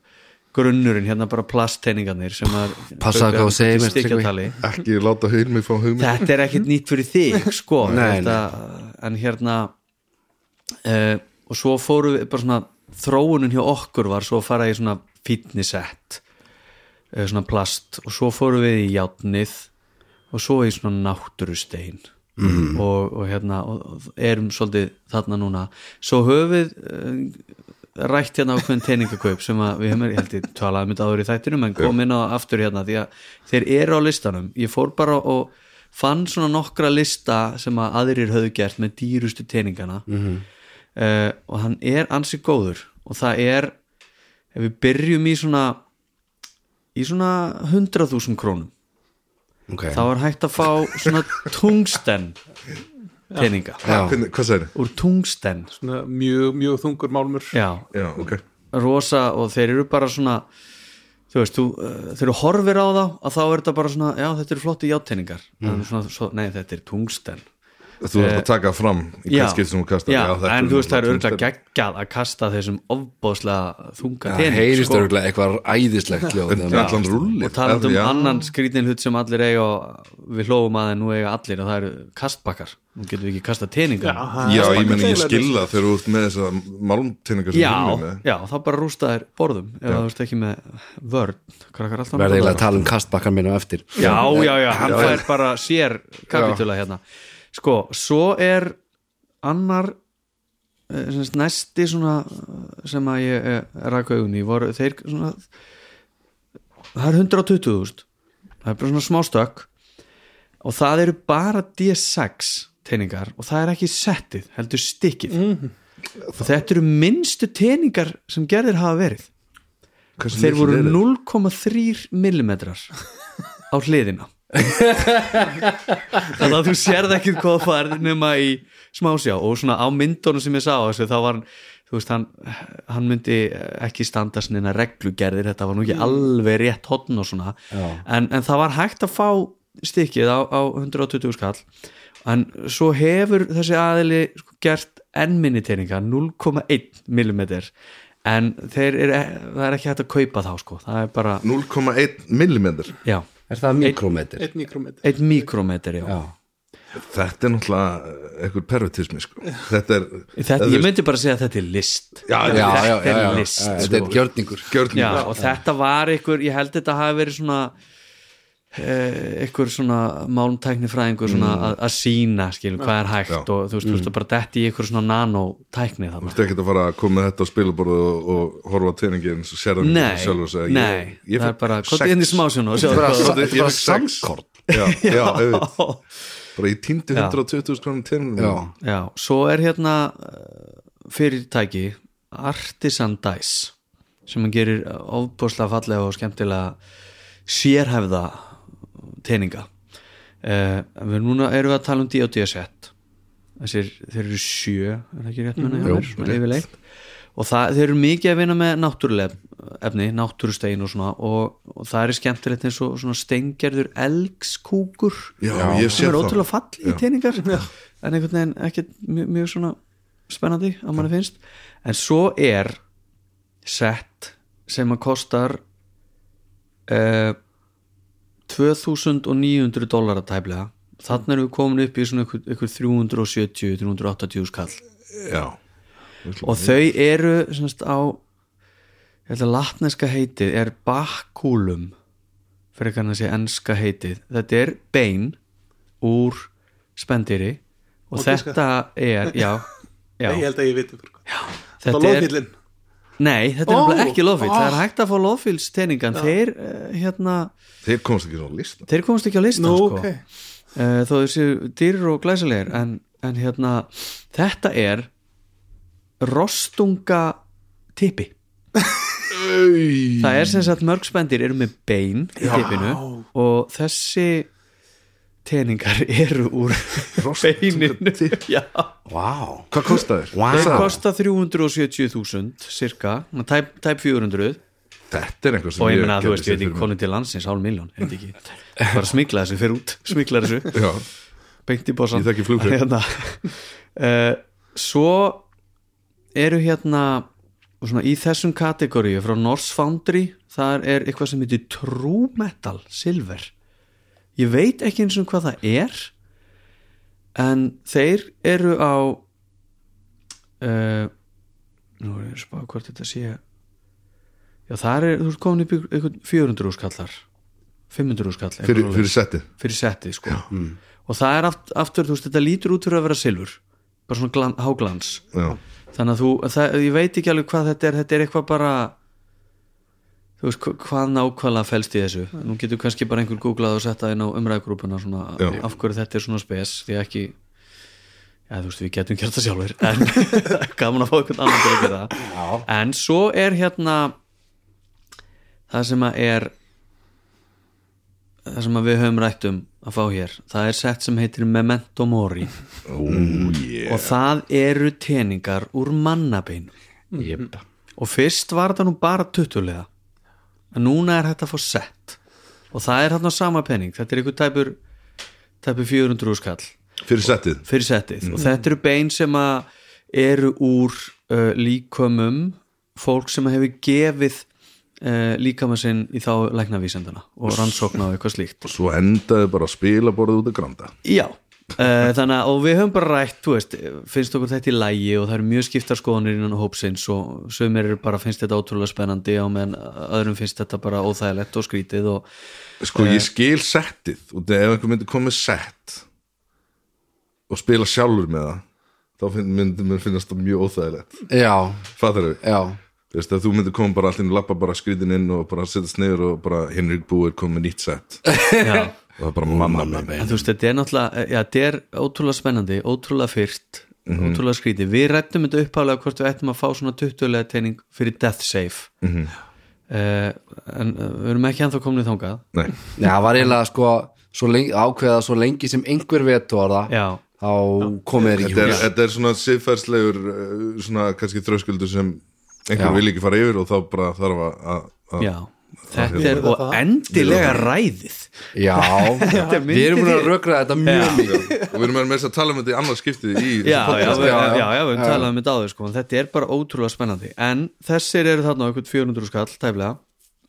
grunnurinn, hérna bara plastteiningarnir sem að ekki láta heilmi fá hugmynd. Þetta er ekkit nýtt fyrir þig sko, Nei, þetta, en hérna uh, og svo fóru við bara svona þróunin hjá okkur var svo að fara í svona fitnessett uh, svona plast. Og svo fóru við í játnið og svo í svona náttúrustein mm. og, og hérna og, erum svolítið þarna núna. Svo höfum við uh, rætt hérna ákveðin teiningakaup sem að við hefum, ég held ég talaði um þetta áður í þættinum en kom inn á aftur hérna því að þeir eru á listanum, ég fór bara og fann svona nokkra lista sem að aðrir höfðu gert með dýrustu teiningana mm og hann er ansi góður. Og það er ef við byrjum í svona í svona 100.000 krónum okay. þá er hægt að fá svona tungsten segir úr tungsten. Svona mjög, mjög þungur málmur. Já, já, ok. Rosa og þeir eru bara svona þú veist, þú, uh, þegar þú horfir á þá að þá er þetta bara svona, já þetta eru flotti játeiningar mm. svona, svo, nei þetta er tungsten þú ert að taka fram í já, hvert skipt sem þú kastar. já, þetta en er þú veist það er örgulega geggjað að kasta þessum ofbóðslega þunga Það tening heyrist sko. örgulega eitthvað æðislegt hljóð En allan rúllið. Og talað um Já. annan skrítin hlut sem allir eiga og við hlófum að en nú eiga allir og það eru kastbakkar. Nú getum við ekki kasta teningar Já, ég meni ég skilða þegar þú ert með þessa málmtinningar sem já, þú erum með. já, þá bara rústa þér borðum ef þú ert ekki með vörn. Krakkar alltaf Verði eiginlega að tala um kastbakkan minn á eftir. Já, já, já, hann fær bara sér kapitula hérna sko, svo er annar eh, næsti svona eh, sem að ég eh, rak augun í voru þeir svona það er 120.000 það er bara svona smá stökk. Og það eru bara D6 teiningar og það er ekki settið heldur stikkið og þetta eru minnstu teiningar sem gerðir hafa verið. Hversu þeir voru litlir eru? 0,3 millimetrar á hliðina þannig að þú sérð ekki hvað færð nema í smásjá og svona á myndunum sem ég sá þessu þá var hann þú veist, hann, hann myndi ekki standa svona reglugerðir, þetta var nú ekki alveg rétt hotn og svona. En, en það var hægt að fá stikkið á, á 120 skall. En svo hefur þessi aðili sko, gert enn minni teininga 0,1 mm en þeir er, það er ekki hægt að kaupa þá sko, það er bara 0,1 millimetr já, Er það mikrometer? Einn mikrometr einn mikrometer já. Já Þetta er náttúrulega einhver pervertismi sko. Þetta er Þetta, ég myndi bara að segja að þetta er list Já, Já, já, já, Þetta er já, list, já, sko. Þetta er gjörningur gjörning Já, og þetta var einhver, ég held þetta hafi verið svona einhver svona málmtækni fræðingur svona að, að sína skilum hvað er hægt Já. og þú veist, þú veist, bara detti í einhver svona nanotækni Þú þarna ert ekki að fara að koma með þetta á spilaborðu og, og horfa teiningin og sér hann Nei, sjálf og segja nei, ég, ég það er bara, er inn í smásjónu og sjá þetta ég er sex. samkort Já, já, auðvitað. Bara ég týndi Já. 120.000 krónum teiningin Já, já, svo er hérna eh, fyrirtæki Artisan Dice sem hann gerir ofbúslega fallega og skemmtilega sérhæfða teininga uh, við núna erum við að tala um D&D set. Þessir, þeir eru sjö er það ekki rétt Jú, mm, yfirleitt. og það, þeir eru mikið að vinna með náttúruleg efni, náttúrustein og svona og, og það er skemmtilegt eins og svona steingerður elgskúkur. Já, sem er ótrúlega fall í teiningar en einhvern veginn ekki mjög, mjög svona spennandi að manni finnst. En svo er sett sem að kostar uh, 2900 dólar að tæplega. Þannig erum við komin upp í svona ykkur, ykkur 370-380 skall Já, og þau eru semst á ég held að latneska heitið er bakkúlum fyrir kannan að sé enska heitið. Þetta er bein úr spendýri og Og þetta er já, já, Ég held að ég viti þetta er nei, þetta er nefnilega ekki loðfýll það er hægt að fá loðfýllsteningan þeir uh, hérna, þeir komast ekki svona lista. Þeir komast ekki á listan Nú, sko. ok. Uh, þó þessi dýrir og glæsilegir en, en hérna þetta er rostunga tippi. Það er sem sagt mörg spendir eru með bein í tippinu og þessi teningar eru úr beininu. Vá. Hvað kostar þér? Vá. þeir kosta 370.000 cirka, tæp, tæp 400 Þetta er einhver sem og ég meina að þú veist, ég veit ekki konið til landsins hálf miljón, ég veit ekki? Bara smikla þessu, fyrir út, smikla þessu. Beint í bósan hérna, uh, svo eru hérna svona í þessum kategoríu frá Norse Foundry þar er eitthvað sem heitir True Metal Silver ég veit ekki eins og hvað það er en þeir eru á uh, nú er ég að spá hvort þetta sé já það er, þú ert komin upp einhvern 400 skallar 500 skall eitthvað fyrir, fyrir settið? Fyrir settið sko. Og það er aft, aftur, þú veist, þetta lítur út fyrir að vera silfur bara svona glan, háglans. Já, þannig að þú, það, ég veit ekki alveg hvað þetta er þetta er eitthvað bara þú veist, hva- hvað nákvæmlega felst í þessu? Nú getur kannski bara einhver googlað og setta inn á umræðgrúpuna af hverju þetta er svona spes því ekki já, þú veist, við getum gert það sjálfur en það gaman að fá einhvern annan til að gera það. En svo er hérna það sem að er það sem að við höfum rætt um að fá hér. Það er sett sem heitir Memento Mori. Ó, yeah. og það eru teningar úr mannabein Jep. og fyrst var þetta nú bara tuttulega en núna er þetta að fá sett. Og það er hérna sama penning þetta er einhver tæpur tæpur 400 skall fyrir settið? Fyrir settið. Og þetta eru bein sem að eru úr uh, líkömum fólk sem hefur gefið uh, líkama sinn í þá læknavísendana og rannsókna og eitthvað slíkt. Svo endaði bara að spila borðið út að granda. Já, þannig að og við höfum bara rætt, þú veist, finnst okkur þetta í lægi og það eru mjög skiptar skoðanir innan hópsins og sögumir eru bara finnst þetta ótrúlega spennandi og meðan öðrum finnst þetta bara óþægilegt og skrítið og sko ég skil settið og ef einhver myndi komið sett og spila sjálfur með það þá myndi mér finnast það mjög óþægilegt. Já, fattar við, já. Veist þú myndi koma bara allir lappa bara skrítin inn og bara setjast niður og bara Henrik Búi er komið nýtt sett. Já, og það er bara manna með en þú veist, þetta er náttúrulega já, þetta er ótrúlega spennandi, ótrúlega fyrt ótrúlega skrítið, við rættum þetta uppálega hvort við ættum að fá svona 20 teining fyrir Death Safe. Mm en uh, við erum ekki ennþá komin í þangað. Nei, það var eiginlega sko svo lengi, ákveða svo lengi sem einhver vetu var það Já, þá komið ekki er, þetta er svona siðferðslegur svona kannski þröskuldur sem einhver Já. vil ekki fara yfir og þá bara þarf að- að að- já Þetta er og endilega ræðið. Já, er við erum búin að rökra þetta mjög mikið. Og við erum með þess að tala um þetta í annað skiptið í já, þessu já, já, já, já, já. já, við talaðum um þetta áður sko, en þetta er bara ótrúlega spennandi. En þessir eru þarna á einhvern 400 skall tæflega,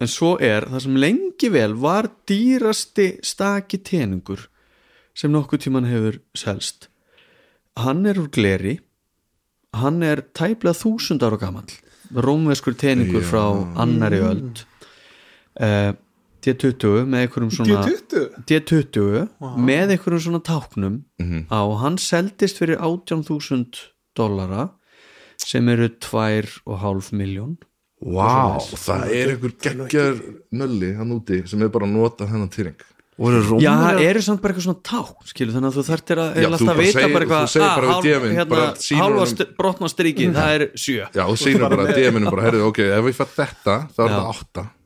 en svo er það sem lengi vel var dýrasti staki teningur sem nokkuð tíman hefur selst. Hann er úr gleri. Hann er tæplega þúsund ára gamall. Rómveskur teningur frá annari öld uh, D20 með einhverjum svona D20? D20 með einhverjum svona táknum. Á og hann seldist fyrir 18.000 dollara sem eru 2,5 miljón Vá, og það er einhver geggjar nölli hann úti sem er bara að nota hennan týring Já, það eru samt bara eitthvað svona tákn skilur, þannig að þú þarftir að, þú alltaf bara vita segir- bara eitthvað þú DM-in, hérna, hálfa brotna strikið, það er 7 já og sýnir bara að DM-inu bara herrið ok, ef ég fætt þetta þá er það 8 ef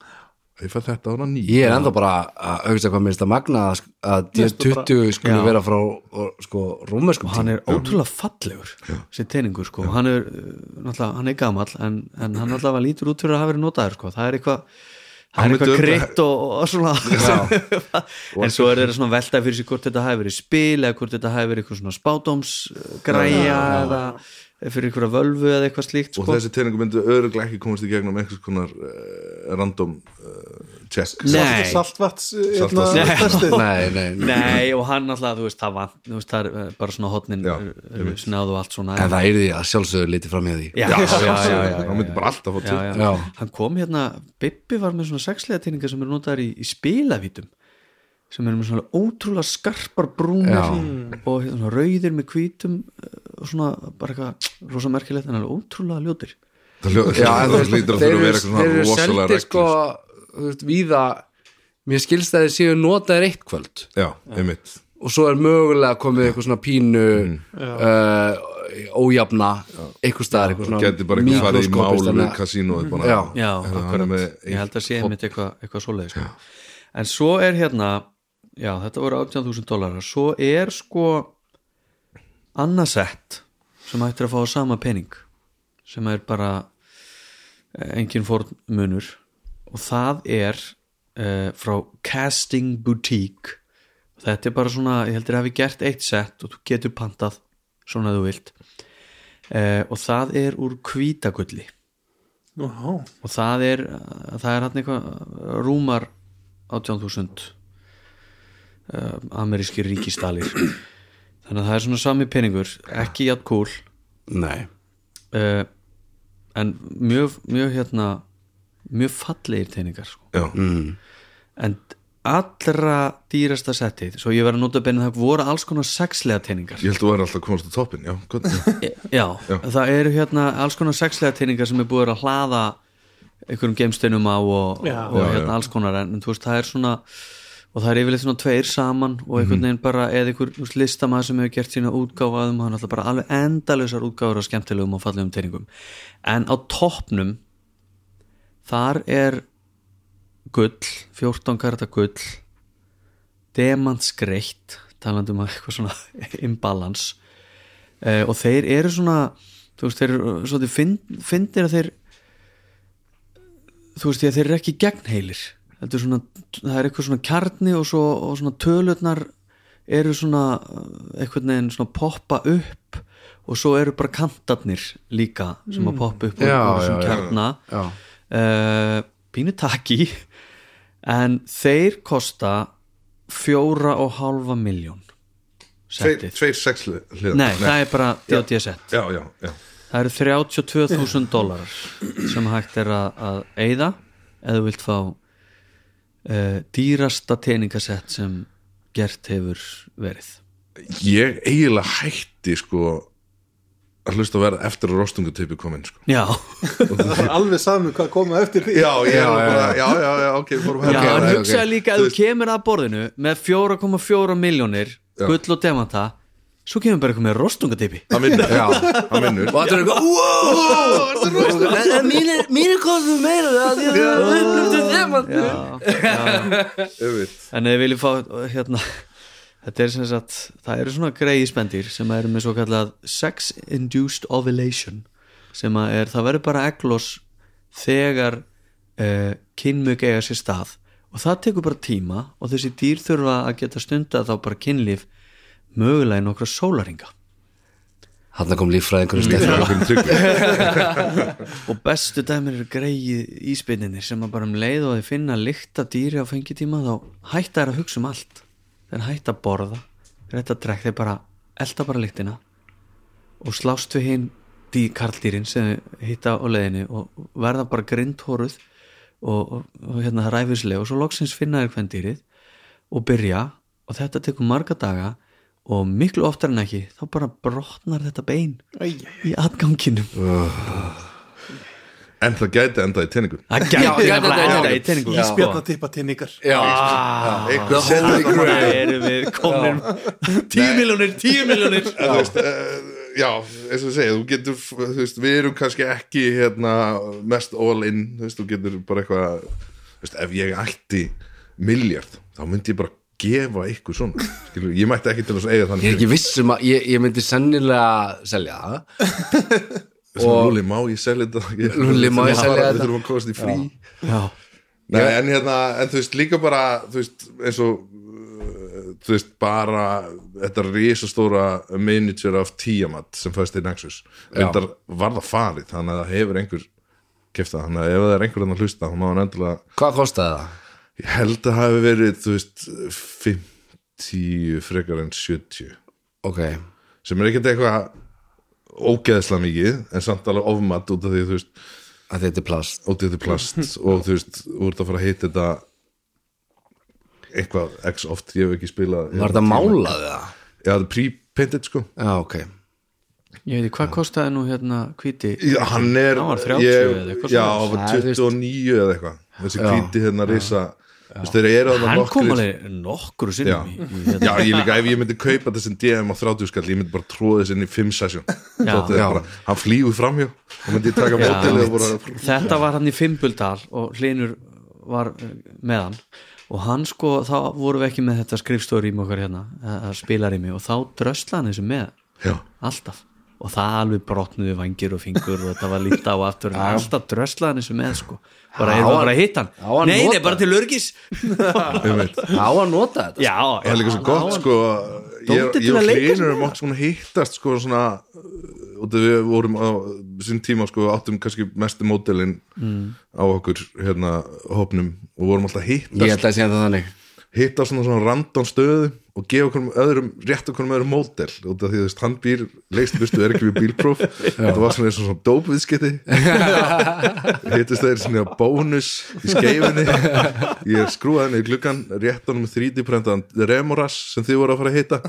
ég fætt þetta þá er það 9 Ég er enda bara að auðvitað hvað minnst að magna að- að D20 skulle Já. vera frá og, sko, rómverskum hann er ótrúlega fallegur þessi teiningur sko, hann er uh, náttúrulega, hann er gamall en, en hann náttúrulega lítur út fyrir að hafa verið notaður sko, það er eitthvað það Hann er eitthvað krydd og, og svona. En svo er þeirra svona velta fyrir sig hvort þetta hafi verið spil eða hvort þetta hafi verið eitthvað svona spátómsgræja eða fyrir einhverja völvu eða eitthvað slíkt og sko. þessi teiningu myndi öðruglega ekki komast í gegnum einhvers konar uh, random uh, check Nei. Saltvats Nei. testið? Nei, nei, nei. Og hann alltaf, þú veist, það vant þú veist, það er bara svona hotnin snáðu og allt svona. En það er því að sjálfsögur litið fram hjá því. Já, já, já, já, já, hann myndi bara alltaf hann kom hérna Bibbi var með svona sexlega teiningar sem eru notaðar í, í spilavítum sem eru með svona ótrúlega skarpar brúnir Já. og hérna rauðir með hvítum eh, og svona bara eitthvað rosa merkilegt en alveg ótrúlega ljótir. Ljó- Já, það lítur að þeir þurfa að eru- vera eitthvað þeir svona eru rosalega seldir sko, þú veist, víða. Mér skilst að þeir séu notaðir eitt kvöld. Já, einmitt. Og svo er mögulega komið eitthvað svona pínu uh, ójafna eitthvað staðar eitthvað svona geti bara eitthvað farið í mikróskópist, mál við kasínóið bara Já. Já, er með ég held að sé einmitt eitthvað, eitthvað svoleið sko. en svo er hérna já, þetta voru 18.000 dólarar svo er sko annað sett sem ættir að fá sama pening sem er bara eh, engin fórn munur og það er uh, frá Casting Boutique. Þetta er bara svona, ég heldur að hafi gert eitt sett og þú getur pantað svona þú vilt. Uh, og það er úr hvítagulli. Nú, og það er það er hann eitthvað rúmar 18.000 uh, amerískir ríkistalir þannig að það er svona sami peningur ekki jafn cool Nei. Uh, en mjög, mjög hérna mjög fallegir teiningar sko. Já, en allra dýrasta settið svo ég var að nota benni það voru alls konar sexlega teiningar ég held að þú væri alltaf komast á toppin Já, gott. Já, það eru hérna alls konar sexlega teiningar sem er búið að hlaða einhverjum gemsteinum á og, Já. og Já, hérna já. alls konar en, en þú veist það er svona og það er yfirleitt svona tveir saman og Mhm. einhvern veginn bara eða einhver listamaður sem hefur gert sína útgáfaðum hann er alltaf bara alveg endalausar útgáfur og skemmtilegum og fallegum teiningum en á toppnum þar er gull 14 karata gull demantskreitt talandi um eitthvað svona imbalans. Uh, og þeir eru svona þú veist, þeir eru svona finn- finnir að þeir þú veist, þeir eru ekki gegnheilir þetta er svona, það er eitthvað svona kjarni og, svo, og svona tölurnar eru svona uh, einhvern veginn svona poppa upp og svo eru bara kantarnir líka sem að poppa upp úr, Já, úr þessum já, já. kjarna. Já. uh, pínu taki en þeir kosta fjóra og halva miljón Tveir, tveir sex hliðar. Nei, það er bara D.O.D. sett Já, já, já. Það eru 32.000 dólarar sem hægt er að, að eyða eða vilt fá uh, dýrasta teiningasett sem gert hefur verið? Ég eiginlega hætti sko að hlusta að vera eftir að rostungutypi komin sko. Já, það er alveg sami hvað koma eftir því. Já, Já, já, já, já, já, ok, fórum já hérna en ok, hugsaði líka að þú kemur að borðinu með 4,4 miljónir Já. gull og demanta svo kemur bara eitthvað með rostungateipi. Það minnur, Já. það Og allir eitthvað Wow En mínir, mínir kostum meira það upplöftu þeim Einmitt. En ef þið viljum fá hérna Þetta er sem sagt, það eru svona greiði spendir sem eru með svo kallað sex induced ovulation sem að er, það verður bara eglos þegar uh, kynmug eiga sér stað. Og það tekur bara tíma og þessi dýr þurfa að geta stunda þá bara kynlíf mögulega í nokkra sólaringa Hanna kom líffræðingur í Það stefn er og bestu dæmir eru greið íspinninir sem að bara um leið og þeir finna lykta dýri á fengitíma þá hætta þær að hugsa um allt. Þeir hætta að borða þeir hætta að drekka, þeir bara elda bara lyktina og slást við hinn dý, karldýrin sem þeir hitta á leiðinni og verða bara grindhóruð og, og, og hérna ræfislega og svo loksins finna þeir hvern dýrið og byrja og þetta tekur marga daga og miklu oftar en ekki þá bara brotnar þetta bein í atganginum. En það gæti endað í teiningu Það gæti enda í teiningu Já. Íspjarna tippa tinningar Já, Eitthvað The Holy setur Það erum við komin Tíu miljónir, tíu miljónir uh, já, eins og ég segi, þú getur, þú veist, við erum kannski ekki hérna mest all in, þú veist, þú getur bara eitthvað, þú veist, ef ég ætti miljard, þá myndi ég bara gefa ykkur svona, skilur, ég mætti ekki til að eiga Ég þannig er ekki viss um að ég, ég myndi sennilega selja það. Og Lúli, má ég selja þetta? Ég- Lúlli, má ég selja þetta? Við þurfum að komast í frí. Já, Nei, en hérna, en þú veist, líka bara þú veist, eins og uh, þú veist, bara þetta risastóra miniature af Tiamat sem fæst í Nexus. Reyndar var það farið, þannig að það hefur einhver keft það, þannig að ef það er einhver að hlusta, þá má hann endilega Hvað kostaði það? Ég held að hafi verið, þú veist 50 frekar en 70 Ok, sem er ekkert eitthvað ógeðslega mikið, en samt alveg ofmat út af því, þú veist, að þetta er plast. þetta plast. Og þú veist, þú ert að fara að hitta þetta eitthvað x oft, ég hef ekki spilað Var þetta málað það? Já, þetta er pre-painted sko. Já, ok. Ég veit hvað kostaði nú hérna hvíti? Já, hann er Hann var 30 ég, eða eitthvað Já, svoleiðis. hann var Það er 29 eða eitthvað. Þessi Já. hvíti hérna risa Hann kom alveg nokkru Já, sinnum í, í, hérna. já, ég líka, ef ég myndi kaupa þessi DM á 30 skall, ég myndi bara tróða þessi inn í 5 sesjón Já. Já. hann flýgur framhjá og myndi ég taka Já, mótilið og bara Þetta var hann í Fimbuldal og Hlinur var eh, með hann og hann sko, þá vorum við ekki með þetta skrifstóri í okkar hérna, að spilar í mig og þá drösla hann þessu með Já. alltaf og það alveg brotnuði vangir og fingur og þetta var líkt á aftur. En alltaf drösla hann þessu með sko. Bara eða hann- bara að hitta hann. nei, nei, bara til örgis. Á að nota þetta já, það er líka svo gott sko. Ég, og að leika hlinur sér erum átt svona hittast sko svona uh, út af við vorum á sín tíma sko áttum kannski mestu módelin á okkur hérna hópnum og vorum alltaf hittast. Held að sé það þannig. Hitta svona svona random stöðu og gefa okkur öðrum, rétt okkur öðrum módel út af því veist, hann býr leist vistu er ekki við bílpróf. Þetta var svona eins og svona dópviðskiti hittist þeir svona bónus í skeifinni ég skrúaði henni í gluggan rétt honum 3D-prentaðan Remoras sem þið voru að fara að hitta.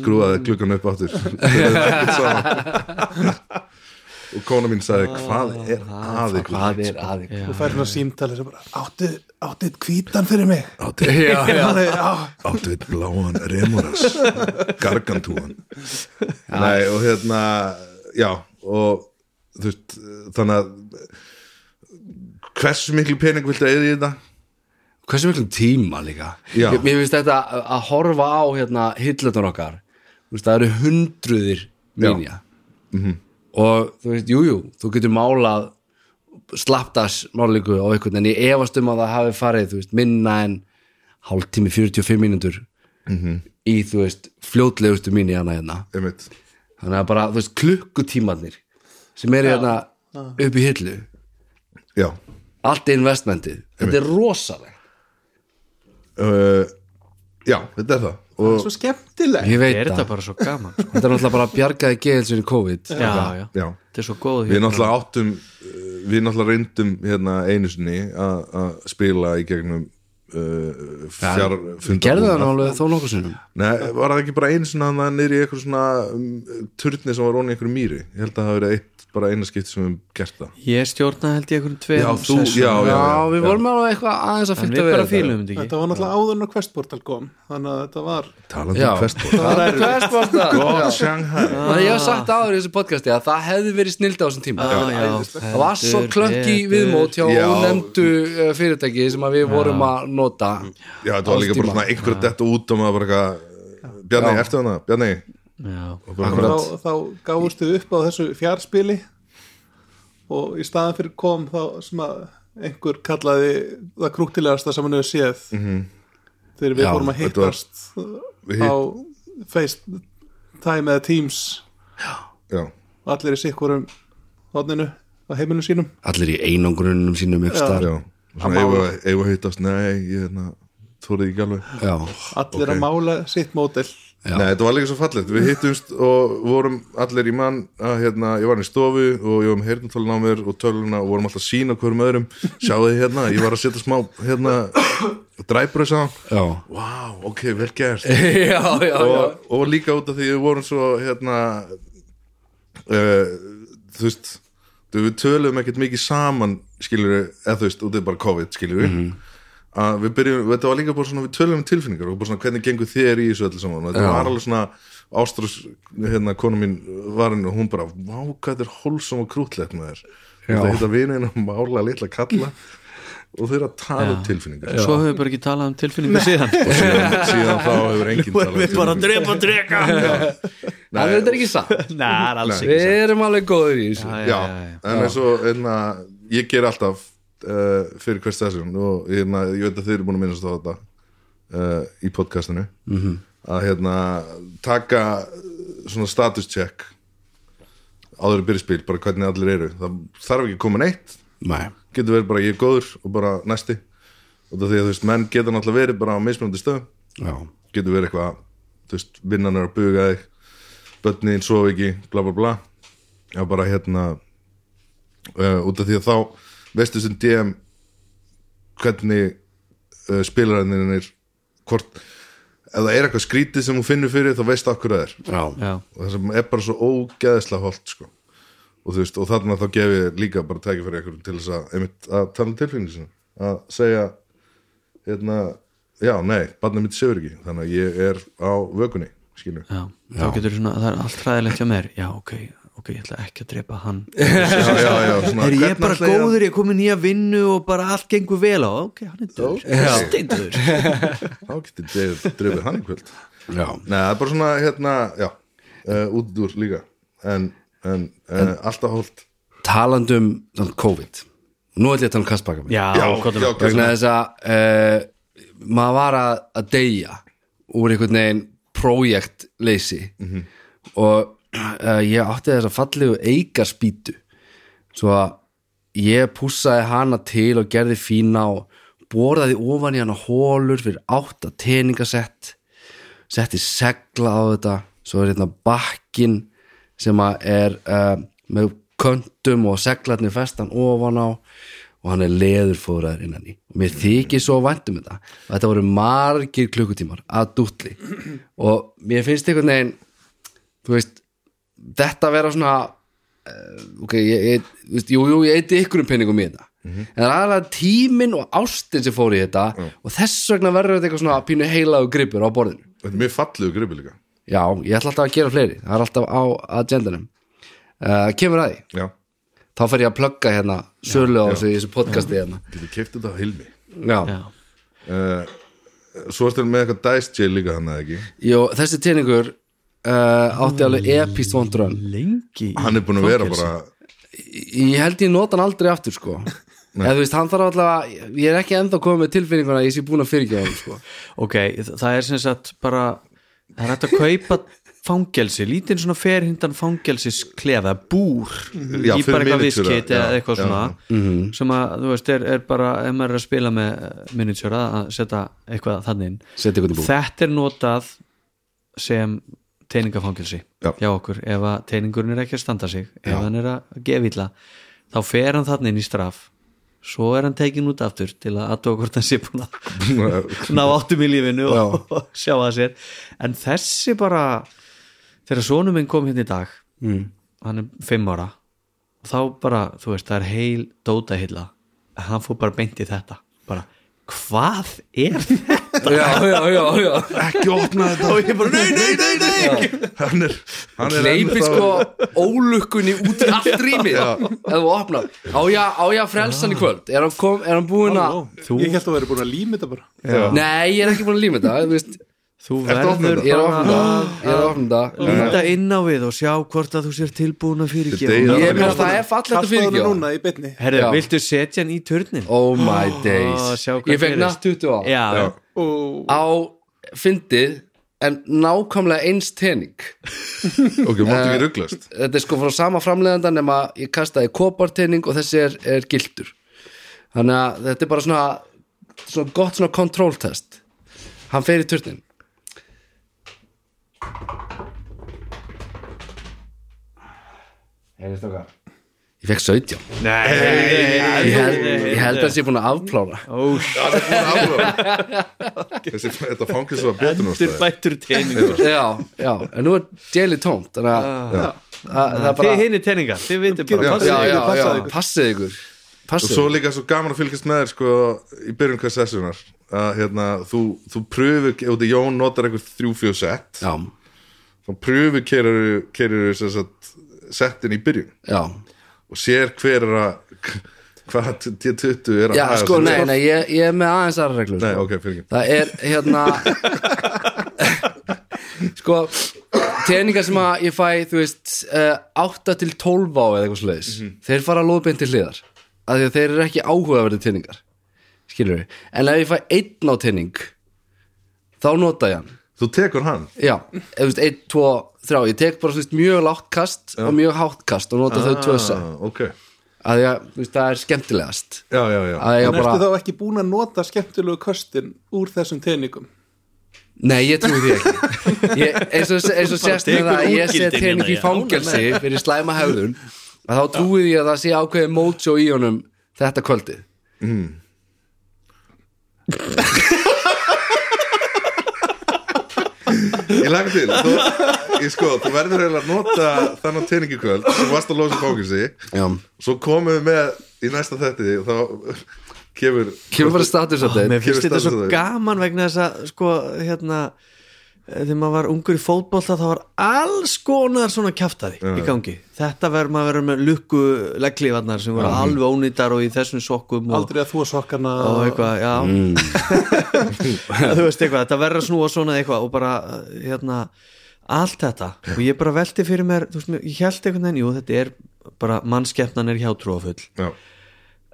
Skrúaði gluggan upp áttur Þeir eru ekkert saman. Og kona mín sagði hvað er að ykkur? hvað er að ykkur? Þú fær svona símtali sem bara Áttu, áttu hvítan fyrir mig? Áttu við bláan Remoras gargantúan. Nei og hérna já og þú veist þannig að hversu miklu pening viltu eða í þetta? Hversu miklum tíma líka? Já. Ég- mér finnst þetta að að horfa á hérna hillutan okkar. Það eru hundruðir mínja Mhm. Og þú veist, jújú jú, þú getur málað slapptas málingu á einhvern en ég efast um að það hafi farið veist, minna en hálftími 45 mínútur Mhm. í þú veist, fljótlegustu mínu hérna hérna. Einmitt. Þannig að bara, þú veist, klukkutímanir sem eru hérna upp í hillu. Já. Allt investmentið, þetta er rosaleg uh, já þetta er það. Og Svo skemmtileg ég veit er það, þetta bara svo gaman? Sko. þetta er náttúrulega bara bjargaði geðilsinn í COVID. Já, já, já. Þetta er svo góð við náttúrulega áttum uh, við náttúrulega reyndum hérna einu sinni að að spila í gegnum uh, fjár gerðu það nálega þó nokkuð sinnum Nei, var það ekki bara einu svona að niður í eitthvað svona um, turni sem var onni í einhverju mýri? Ég held að það hafi verið eitt, bara eina skipt sem við höfum gert það. Ég stjórnaði held ég einhverjum tveim Já, þú- já, já, já, við já. vorum alveg eitthvað aðeins að fylgta við við bara þetta. þetta var náttúrulega áður en að Questportal kom Þannig að þetta var talandi um Það er Questportal. God Já. Shanghai. Ég hef sagt áður í þessu podcasti að það hefði verið snild á þessum tíma. Já, já, það var svo betur. viðmót hjá Já. nefndu uh, fyrirtæki sem að við vorum að nota Já, þetta var líka bara svona einhver detta út og maður bara Bjarni, Já. ertu hana? Bjarni? Þá, þá gáfustu upp á þessu fjárspili og í staðan fyrir kom þá sem að einhver kallaði það krúttilegasta sem hann hefur séð. Þegar við Já, fórum að var- hittast við á FaceTime eða Teams. Já, og allir í sikkurum hodninu á heimilinu sínum. Allir í einangrunum sínum eiga að hittast, nei, ég hérna Þórið ekki alveg. Já, allir Ok. að mála sitt mótel Já. Nei, þetta var líka svo fallegt, við hittumst og vorum allir í mann að hérna, ég var í stofu og ég var með heyrnatólun á mér og töluna og vorum alltaf að sína hverjum öðrum. Sjáðu þið hérna, ég var að setja smá hérna, dræbröðs á Vá, ok, vel gert. Já, já, já. og, og líka út af því við vorum svo hérna uh, þú veist þú, við töluðum ekkert mikið saman skilur eða þú veist, út af bara COVID skilur að við byrjum, þetta var líka bara svona við töluðum um tilfinningar og bara svona hvernig gengur þér í þessu öllu saman? Og þetta Já. var alveg svona ástrús, hérna, konu mín var henni og hún bara, vá, hvað þetta er hólsam og krútlegt með þér. Þetta hitta vinina mála litla kalla og þau eru að tala um tilfinningar. Svo höfum við bara ekki talað um tilfinningu síðan. Og síðan, síðan þá hefur enginn talað um við bara tilfinningar. drepa drega það er þetta ekki satt. Nei, alls Nei. ekki við erum alveg góður í þessu. Já, já, já, já. en eins og einna, ég ger alltaf uh, fyrir hvers þessum og hérna, ég veit að þið eru búin að minnast á þetta uh, í podcastinu. -hmm. að hérna taka svona status check áður að byrja spil, bara hvernig allir eru. Það þarf ekki að koma neitt. Nei. getur verið bara ég er góður og bara næsti. Og það því að þú veist, menn geta náttúrulega verið bara á mismunandi stöðum. Já, getur verið eitthvað þú veist, vinnan er að buga þig börnin svo ekki, bla bla bla. Já bara hérna uh, út af því að þá veistu sem DM hvernig uh, spilarinn er hvort ef það er eitthvað skrítið sem hún finnur fyrir þá veistu okkur það er. Já, já, og það sem er bara svo ógeðslega holt sko. og þú veist, og þarna þá gef ég líka bara tæki fyrir eitthvað til þess að, einmitt, að tala um tilfengið sinni að segja hérna, já, nei, barnið mitt sefur ekki þannig að ég er á vökunni skilur já. þá getur svona, það er allt hræðilegt hjá mér. Já, ok, ok, ég ætla ekki að drepa hann. Já, já, já, svona, er ég bara ætla að- góður, ég er komin nýja vinnu og bara allt gengur vel? Á, ok, hann er döður. Steindur þá getur ég drefið hann í kvöld. Já. nei, það er bara svona, hérna, já uh, út úr líka. En, en, uh, alltaf holt talandum um COVID. Nú ætlum ég að tala um kastbaka já, já, já, vegna þess að uh, maður var að, að deyja úr einhvern veginn projektleysi og uh, ég átti þess að fallegu eigarspýtu svo að ég pússaði hana til og gerði fína og borðaði ofan í hana hólur fyrir átta teningasett setti segla á þetta. Svo er hérna bakkin sem að er uh, með köntum og seglarnir festan ofan á og hann er leðurfóraður innan í. Og mér þykir svo væntum þetta. Þetta voru margir klukkutímar að dútli. Og mér finnst einhvern veginn þú veist, þetta vera svona uh, ok, ég, ég, veist, jú, jú, ég eiti ykkur um penningum í þetta. En það er aðlega tíminn og ástin sem fór í þetta og þess vegna verður þetta eitthvað svona pínu heilaðu gripur á borðinu. Þetta er mjög fallegu gripi líka. Já, ég ætla alltaf að gera fleiri það er alltaf á agendanum. Uh, kemur að því, Já, þá fer ég að plugga hérna sölu á þessu, þessu podcasti hérna. Getur keift þetta á hilmi. Já, Já. uh, Svo ertu með eitthvað jail líka þannig eða ekki? Jó, þessi teiningur uh, átti alveg epist vondrun lengi Hann er búin að vera bara ég held ég nota hann aldrei aftur sko. Eða þú veist, hann þarf alltaf ég er ekki ennþá komið með tilfinninguna að ég sé búin að fyrirgefa hann sko. Ok, það er sem sagt bara það er hægt að kaupa fangelsi lítinn svona ferhindan fangelsis klefa, búr Já, í fyrir bara eitthvað viskit eða já, eitthvað já, svona sem að þú veist er, er bara ef maður er að spila með miniature að setja eitthvað þannig þetta er notað sem teiningafangelsi Já. hjá okkur. Ef að teiningurinn er ekki að standa sig ef hann er að gefa illa þá fer hann þannig inn í straf. Svo er hann tekin út aftur til að aðtóa hvort hann sé búin að ná áttum í lífinu og, og sjá það sér. En þessi bara þegar sonum minn kom hérna í dag mm. hann er fimm ára þá bara, þú veist, það er heil dóta hilla, hann fór bara beint í þetta. Bara, hvað er þetta? Já, já, já, já. Ekki opna þetta. Og ég bara, nei, nei, nei, nei Hann er, hann er hleypi ennþá- sko ólukkunni út í allt rýmið. Ef þú opnar. Á ég, á ég að frelsa hann í kvöld? Er hann, kom, er hann búinn að Þú... Ég held að vera búin að líma þetta bara nei, ég er ekki búinn að líma þetta þú veist, þú Ertu að opna verður ég er að bara opna þetta. Ég er að opna þetta. Líta inn á við og sjá hvort að þú sér tilbúin að Þetta fyrirgefa er- ég meina það er fallegt að Kastaðu hann fyrirgefa núna í bytni Herru, Já. viltu setja hann í turnin? oh my days. Ó, sjá hvað ég fekk gerist. nætt 20 á Já, Já. Og á fyndið en nákvæmlega eins tening. Ok, máttu ekki rugglast þetta er sko frá sama framleiðanda nema ég kastaði koparteining og þessi er, er gildur þannig að þetta er bara svona, svona gott svona control test. Hann fer í turnin. Heyrðist okkar Ég fekk 17 Nei, Ég held, ég held að það sé búin að afplára Þessi, þetta fangis var betur Endur bættur teiningur Já, já, en nú er djeli tómt þannig að að- það er Þið hinni teiningar, þið veitir bara. Já, passið ykkur. Og svo líka svo gaman að fylgjast með þér sko í byrjun hvers sessunar að hérna, þú, þú pröfur ef þetta Jón notar einhver þrjú fjóð sett Já, þá pröfur sem sagt, settin í byrjun. Já og sér hver er að hvað T20 er að Já, sko, nei, nei, ég, ég er með aðeins aðra reglur Nei, sko. ok, fyrir ekki Það er hérna Sko Teningar sem að ég fæ, þú veist uh, 8 til 12 á eða eitthvað sliðis Þeir fara lóðbeint til hliðar af Því að þeir eru ekki áhugaverði teningar Skilur við En ef ég fæ einn á tening Þá nota ég hann Þú tekur hann? Já, ef þú veist, 1, 2, 3 Ég tek bara, þú veist, mjög lágt kast og mjög hátt kast og nota þau ah, Ok, að því að, þú veist, það er skemmtilegast. Já, já, já. Ég En bara, ertu þá ekki búin að nota skemmtilegu köstin úr þessum teiningum? nei, ég trúi því ekki. Ég, eins og, eins og sést með það að ég tening í hérna, já. fangelsi fyrir slæma hefðun að þá trúi því að það sé ákveðið mótsjó í honum þetta kvöldið Ég laga til. Þú, ég sko, þú verður eiginlega að nota þannig teiningi kvöld. Sem varst að losa fókusi Já, svo komum við með í næsta þetti og þá kemur kemur bara status update. Mér finnst þetta svo gaman vegna þess að sko, hérna þegar maður var ungur í fótbolta þá var alls konar svona kjaftaði í gangi. Þetta verður maður verður með lukku legglífarnar sem voru alveg ónýtar og í þessum sokkum og, Aldrei að þú sokkana og eitthvað, já. Þú veist eitthvað, þetta verður að snúa svona eitthvað og bara, eh, hérna allt þetta, og ég bara velti fyrir mér þú veist, mér- ég held einhvern veginn, jú, þetta er bara mannskeppnan er hjátrúafull Já,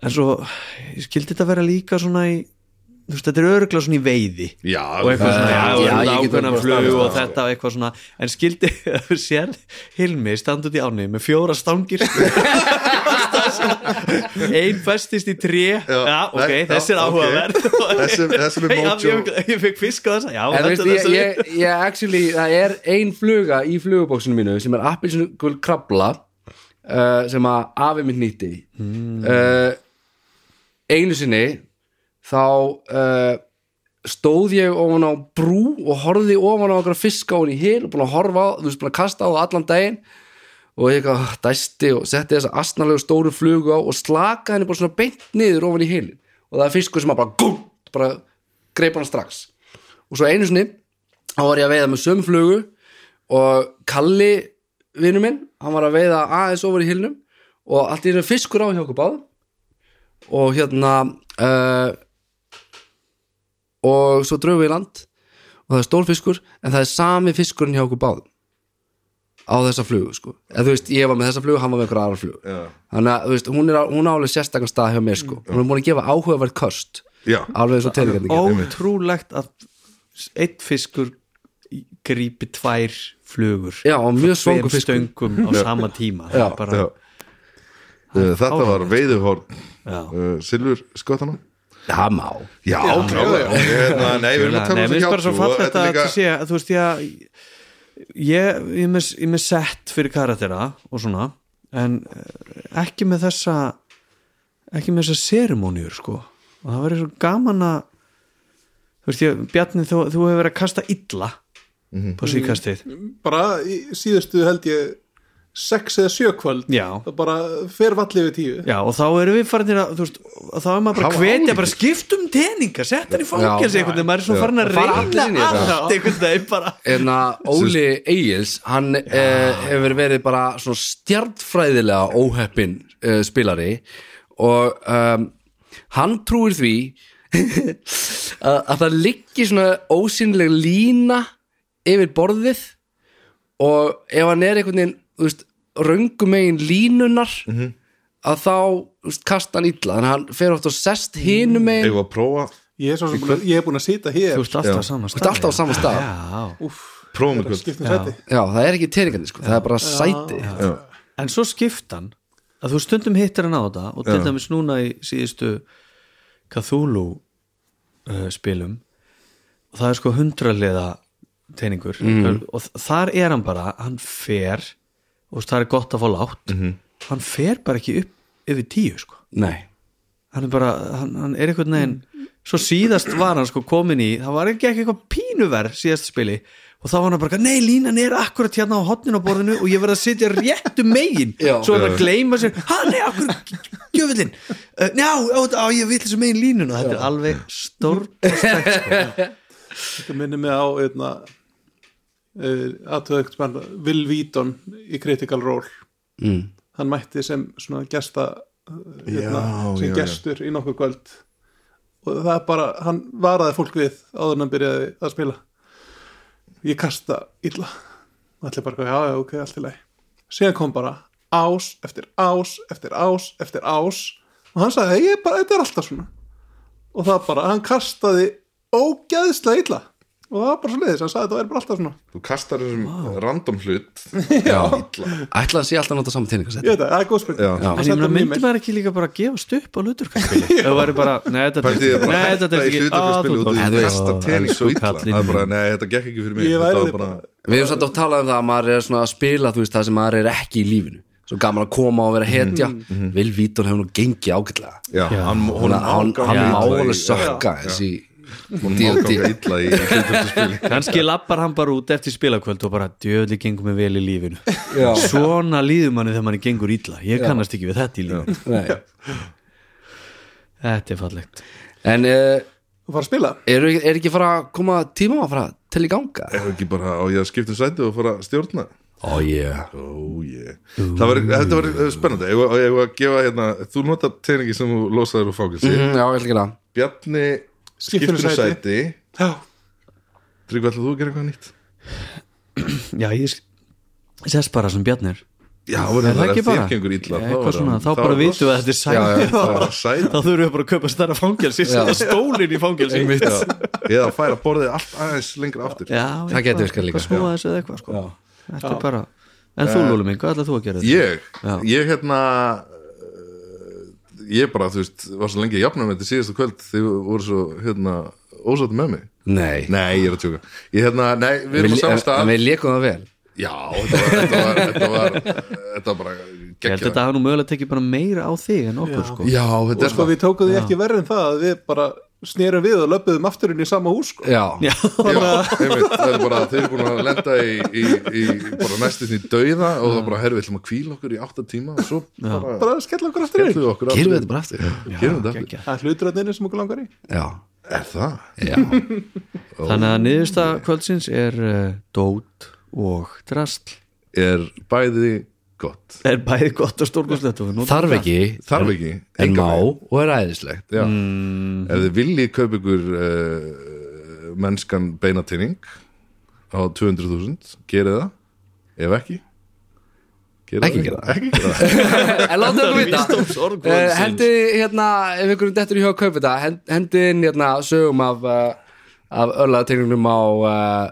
en svo, ég skildi þetta vera líka svona í þú veist, þetta er örgulega svona í veiði. Já, og eitthvað svona, já, já, já, ég get ákveðna flug og þetta og eitthvað svona, en skildi sér Hilmi standa út í áni með fjóra stangir ein festist í tré. Já, ok, Nei, þessi er áhugaverð. Þessi- Já, mojo. ég, fekk fisk á þessa já, En þetta er ég, þessi ég, ég actually, það er ein fluga í flugubóksinu mínu sem er appilsinu krabla uh, sem að afi minn nýtti. Hmm. uh, einu sinni þá uh, stóð ég ofan á brú og horfði ofan á okkur fiska ofan í hil og búin að horfa á, þú veist, búin að kasta á það allan daginn. Og ég eitthvað dæsti og setti þessa astnalegu stóru flugu á og slaka henni bara svona beint niður ofan í hilin og það er fiskur sem að bara gum, bara greip hann strax. Og svo einu sinni þá var ég að veiða með sömu flugu og Kalli vinur minn, hann var að veiða aðeins ofar í hilnum og allt í einu fiskur á hjá okkur báð og hérna uh, og svo dröfum við í land og það er stór fiskur en það er sami fiskurinn hjá okkur báðum á þessa flugu sko. Eða þú veist, ég var með þessa flugu, hann var með einhverja aðra flugu Já. þannig að þú veist, hún er, á, hún er alveg sérstakann stað hjá mér sko, hún er múin að gefa áhugaverð kost Já. alveg eins og teningarnir ótrúlegt að eitt fiskur grípi tvær flugur Já, og mjög Tveim svangur fiskur stöngum á sama tíma. Það Já, er bara, Já. Uh, Þetta var veiðuhorn Já. uh, Silfur skottana Það má. Já, Hérna, Nei, við erum að tala um hjálpsú og fallegt þetta að er líka þetta sé að þú veist ég að ég, ég, er með, sett fyrir karaktera og svona en eh, ekki með þessa ekki með þessa seremóniur sko. Og það verður svo gaman að þú veist ég, Bjarni þú, þú hefur verið að kasta illa på síkastið bara í síðustu held ég sex eða sjö kvöld Já. það bara fer vallið við tíu. Já, og þá erum við farin að, veist, þá er maður bara hvetja, bara skiptum teninga, setja hann í fangelsi einhvern veginn, maður er svo farin að reyna allt einhvern veginn bara. En að Óli Egils hann eh, hefur verið bara svona stjartfræðilega óheppin eh, spilari og um, hann trúir því að, að það liggi svona ósynleg lína yfir borðið og ef hann er einhvern veginn röngum megin línunar að þá veist, kasta hann illa. Þannig að hann fer oft og sest hinum megin. Eigum við að prófa? Ég er, svo sem búin ég er búin að sita hér. Þú ert alltaf á sama Þú ert stað. alltaf á sama stað. Já, Prófum Já, það er ekki teiningandi sko, það er bara sæti. Já. en svo skiptan að þú stundum hittir hann á þetta og til Já. dæmis núna í síðustu Cthulhu uh, spilum og það er sko hundraliða teiningur. Og þar er hann bara, hann fer og það er gott að fá látt hann fer bara ekki upp yfir tíu sko. Nei, hann er bara, hann, hann er einhvern veginn svo síðast var hann sko komin í það var ekki eitthvað pínuver síðast spili og þá var hann bara, nei línan er akkurat hérna á hotninu á borðinu og ég verð að sitja réttu megin, Já. svo er hann að gleyma sér ha nei, akkur, gjöfullin uh, njá, á, á, ég vil þessu megin línun og þetta er alveg stór sko. þetta minnir mig á einna aðtöðugt spenn Will Wheaton í Critical Role. Mm. hann mætti sem svona gesta uh, hérna, Já, sem já, já. gestur í nokkur kvöld. Og það er bara, hann varaði fólk við áður en hann byrjaði að spila. Ég kasta illa. Og allir bara, já, já, ok, allt í leið síðan kom bara ás eftir ás, eftir ás, eftir ás. Og hann sagði, ég er bara, þetta er alltaf svona. Og það bara, hann kastaði ógæðslega illa og það var bara svo leiðis, hann sagði þetta er bara alltaf svona. Þú kastar þessum random hlut. Já, ætla að sé alltaf að nota saman teiningasett ég veit það, það er góð spil Já. Já. en ég meina, myndi maður ekki líka bara að gefast upp á luturkastspili það væri bara, nei, þetta Pældi ég bara nei, að þetta hætta í hlutarkaspili út og Þú kastar tening svo illa. Það er bara, nei, þetta gekk ekki fyrir mig. Ég Þetta væri var bara, Við hefum satt oft talað um það að maður er svona að spila þú veist það sem maður er ekki í lífinu. Svo gaman að koma og vera hetja. Vil Vítor hefur nú gengið ágætlega. Já, hann Hún, hann, má alveg sökka þessi Honum má D&D. ganga illa í hlutarkaspili kannski lappar hann bara út eftir spilakvöld og bara djöðli gengur mig vel í lífinu. Já. svona líður manni þegar manni gengur illa. Ég kannast ekki við þetta í lífinu. Þetta er fallegt. En uh, og spila? er, er ekki fara að koma tíma að fara til í ganga? Er ekki bara á ég að skipta um sæti og fara að stjórna? Ó oh, yeah. Ó, ég Það var, þetta var eh, spennandi. Ég var að gefa hérna Þú notar teiningi sem þú losaður úr fangilsi mm, Já, Bjarni Skiptir um sæti. ætlaðu þú að gera eitthvað nýtt? já ég sess bara sem Bjarnir. Já, það Er það ekki bara? gengur illa Eitthvað svona, þá bara vitum við að þetta er sæti. þá þurfum við bara að kaupa stærra fangelsi setja stólinn í fangelsi. Einmitt. Eða færa borðið allt aðeins lengra aftur. Já, Það líka. Snúa þessu eða eitthvað sko. Þetta er bara En þú Lúli minn, hvað ætlað þú að gera þetta? Ég, ég hérna Ég bara, þú veist, var svo lengi að jafna með þetta síðasta kvöld Þið voru svo, hérna, ósátt með mig. Nei, Nei, ég er að tjóka. Ég hérna, nei, við erum á saman en stað. við leikum það vel. Já, þetta var, þetta var, þetta var, þetta var bara Ég held að þetta hafa nú mögulega tekið bara meira á þig en okkur sko. Já, þetta og er sko við tókum því ekki verið en það að við bara snerum við og löpuðum afturinn í sama hús sko. Já, Já, Já, einmitt, það er bara, þeir eru búin að lenda í, í, í bara næstum því dauða og það bara, herru, við ætlum að kvíla okkur í átta tíma. Og svo bara bara skella okkur aftur inn. aftur. þetta bara aftur. Aftur. það er hluturöndinni sem okkur langar í. Já, Er það? já, Þannig að niðursta kvöldsins er uh, dót og drastl Er bæði gott. Er bæði gott og stórkostlegt? Og við notum þarf ekki. Þarf ekki, En engan má og er æðislegt Mm. ef þið viljið kaupa ykkur uh, mennskan beinatinning á 200.000 gerið það. Ef ekki gerið Ekki gera það. ekki gera það. En láta okkur vita. Eh. Hendi hérna, ef ykkur dettur í hjá að kaupa þetta hend- Hendi inn hérna sögum af uh, af örlaðategningum á uh,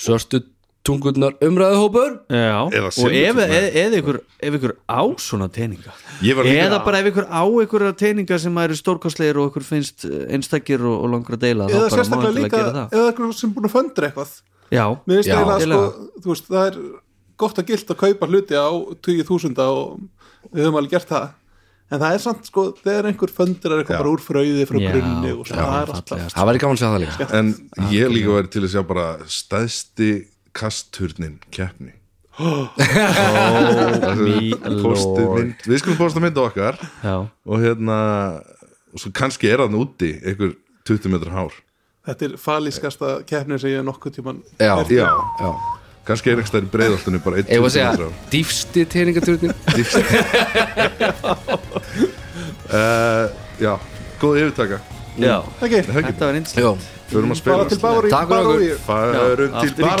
Svörstu tungurnar Eða og ef, ef, ykkur, ef ykkur á svona teininga eða bara ef ykkur á ykkur teininga sem eru stórkostlegir og ykkur finnst einstakir og, og langur að deila eða sérstaklega líka gera það. eða eitthvað sem búin að föndra eitthvað. Já, Já. eiginlega sko, veist, það er gott að gilt að kaupa hluti á 20.000 og við höfum alveg gert það. En það er samt sko, þegar einhver föndur er eitthvað bara úr fröði frá grunni og svo, já, það er alltaf. Það væri gaman að sjá það líka. En ég líka væri til að sjá bara stæðsti kastturnin keppni. Mynd, Við skulum posta mynd á okkar. Já, og hérna og svo kannski er hann úti einhver 20 metrar hár. Þetta er falískasta keppni sem ég hef nokkuð tíman Já, Já, já. Kannski er einhver stær í breiðoltinu bara einn Ég var 20 að segja, metrar hár. dýfsti teiningaturnin uh, Já, góð yfirtaka ekki, Þetta var einstaklega Já, förum að bara til spila Takk fyrir okkur. Förum til Aftur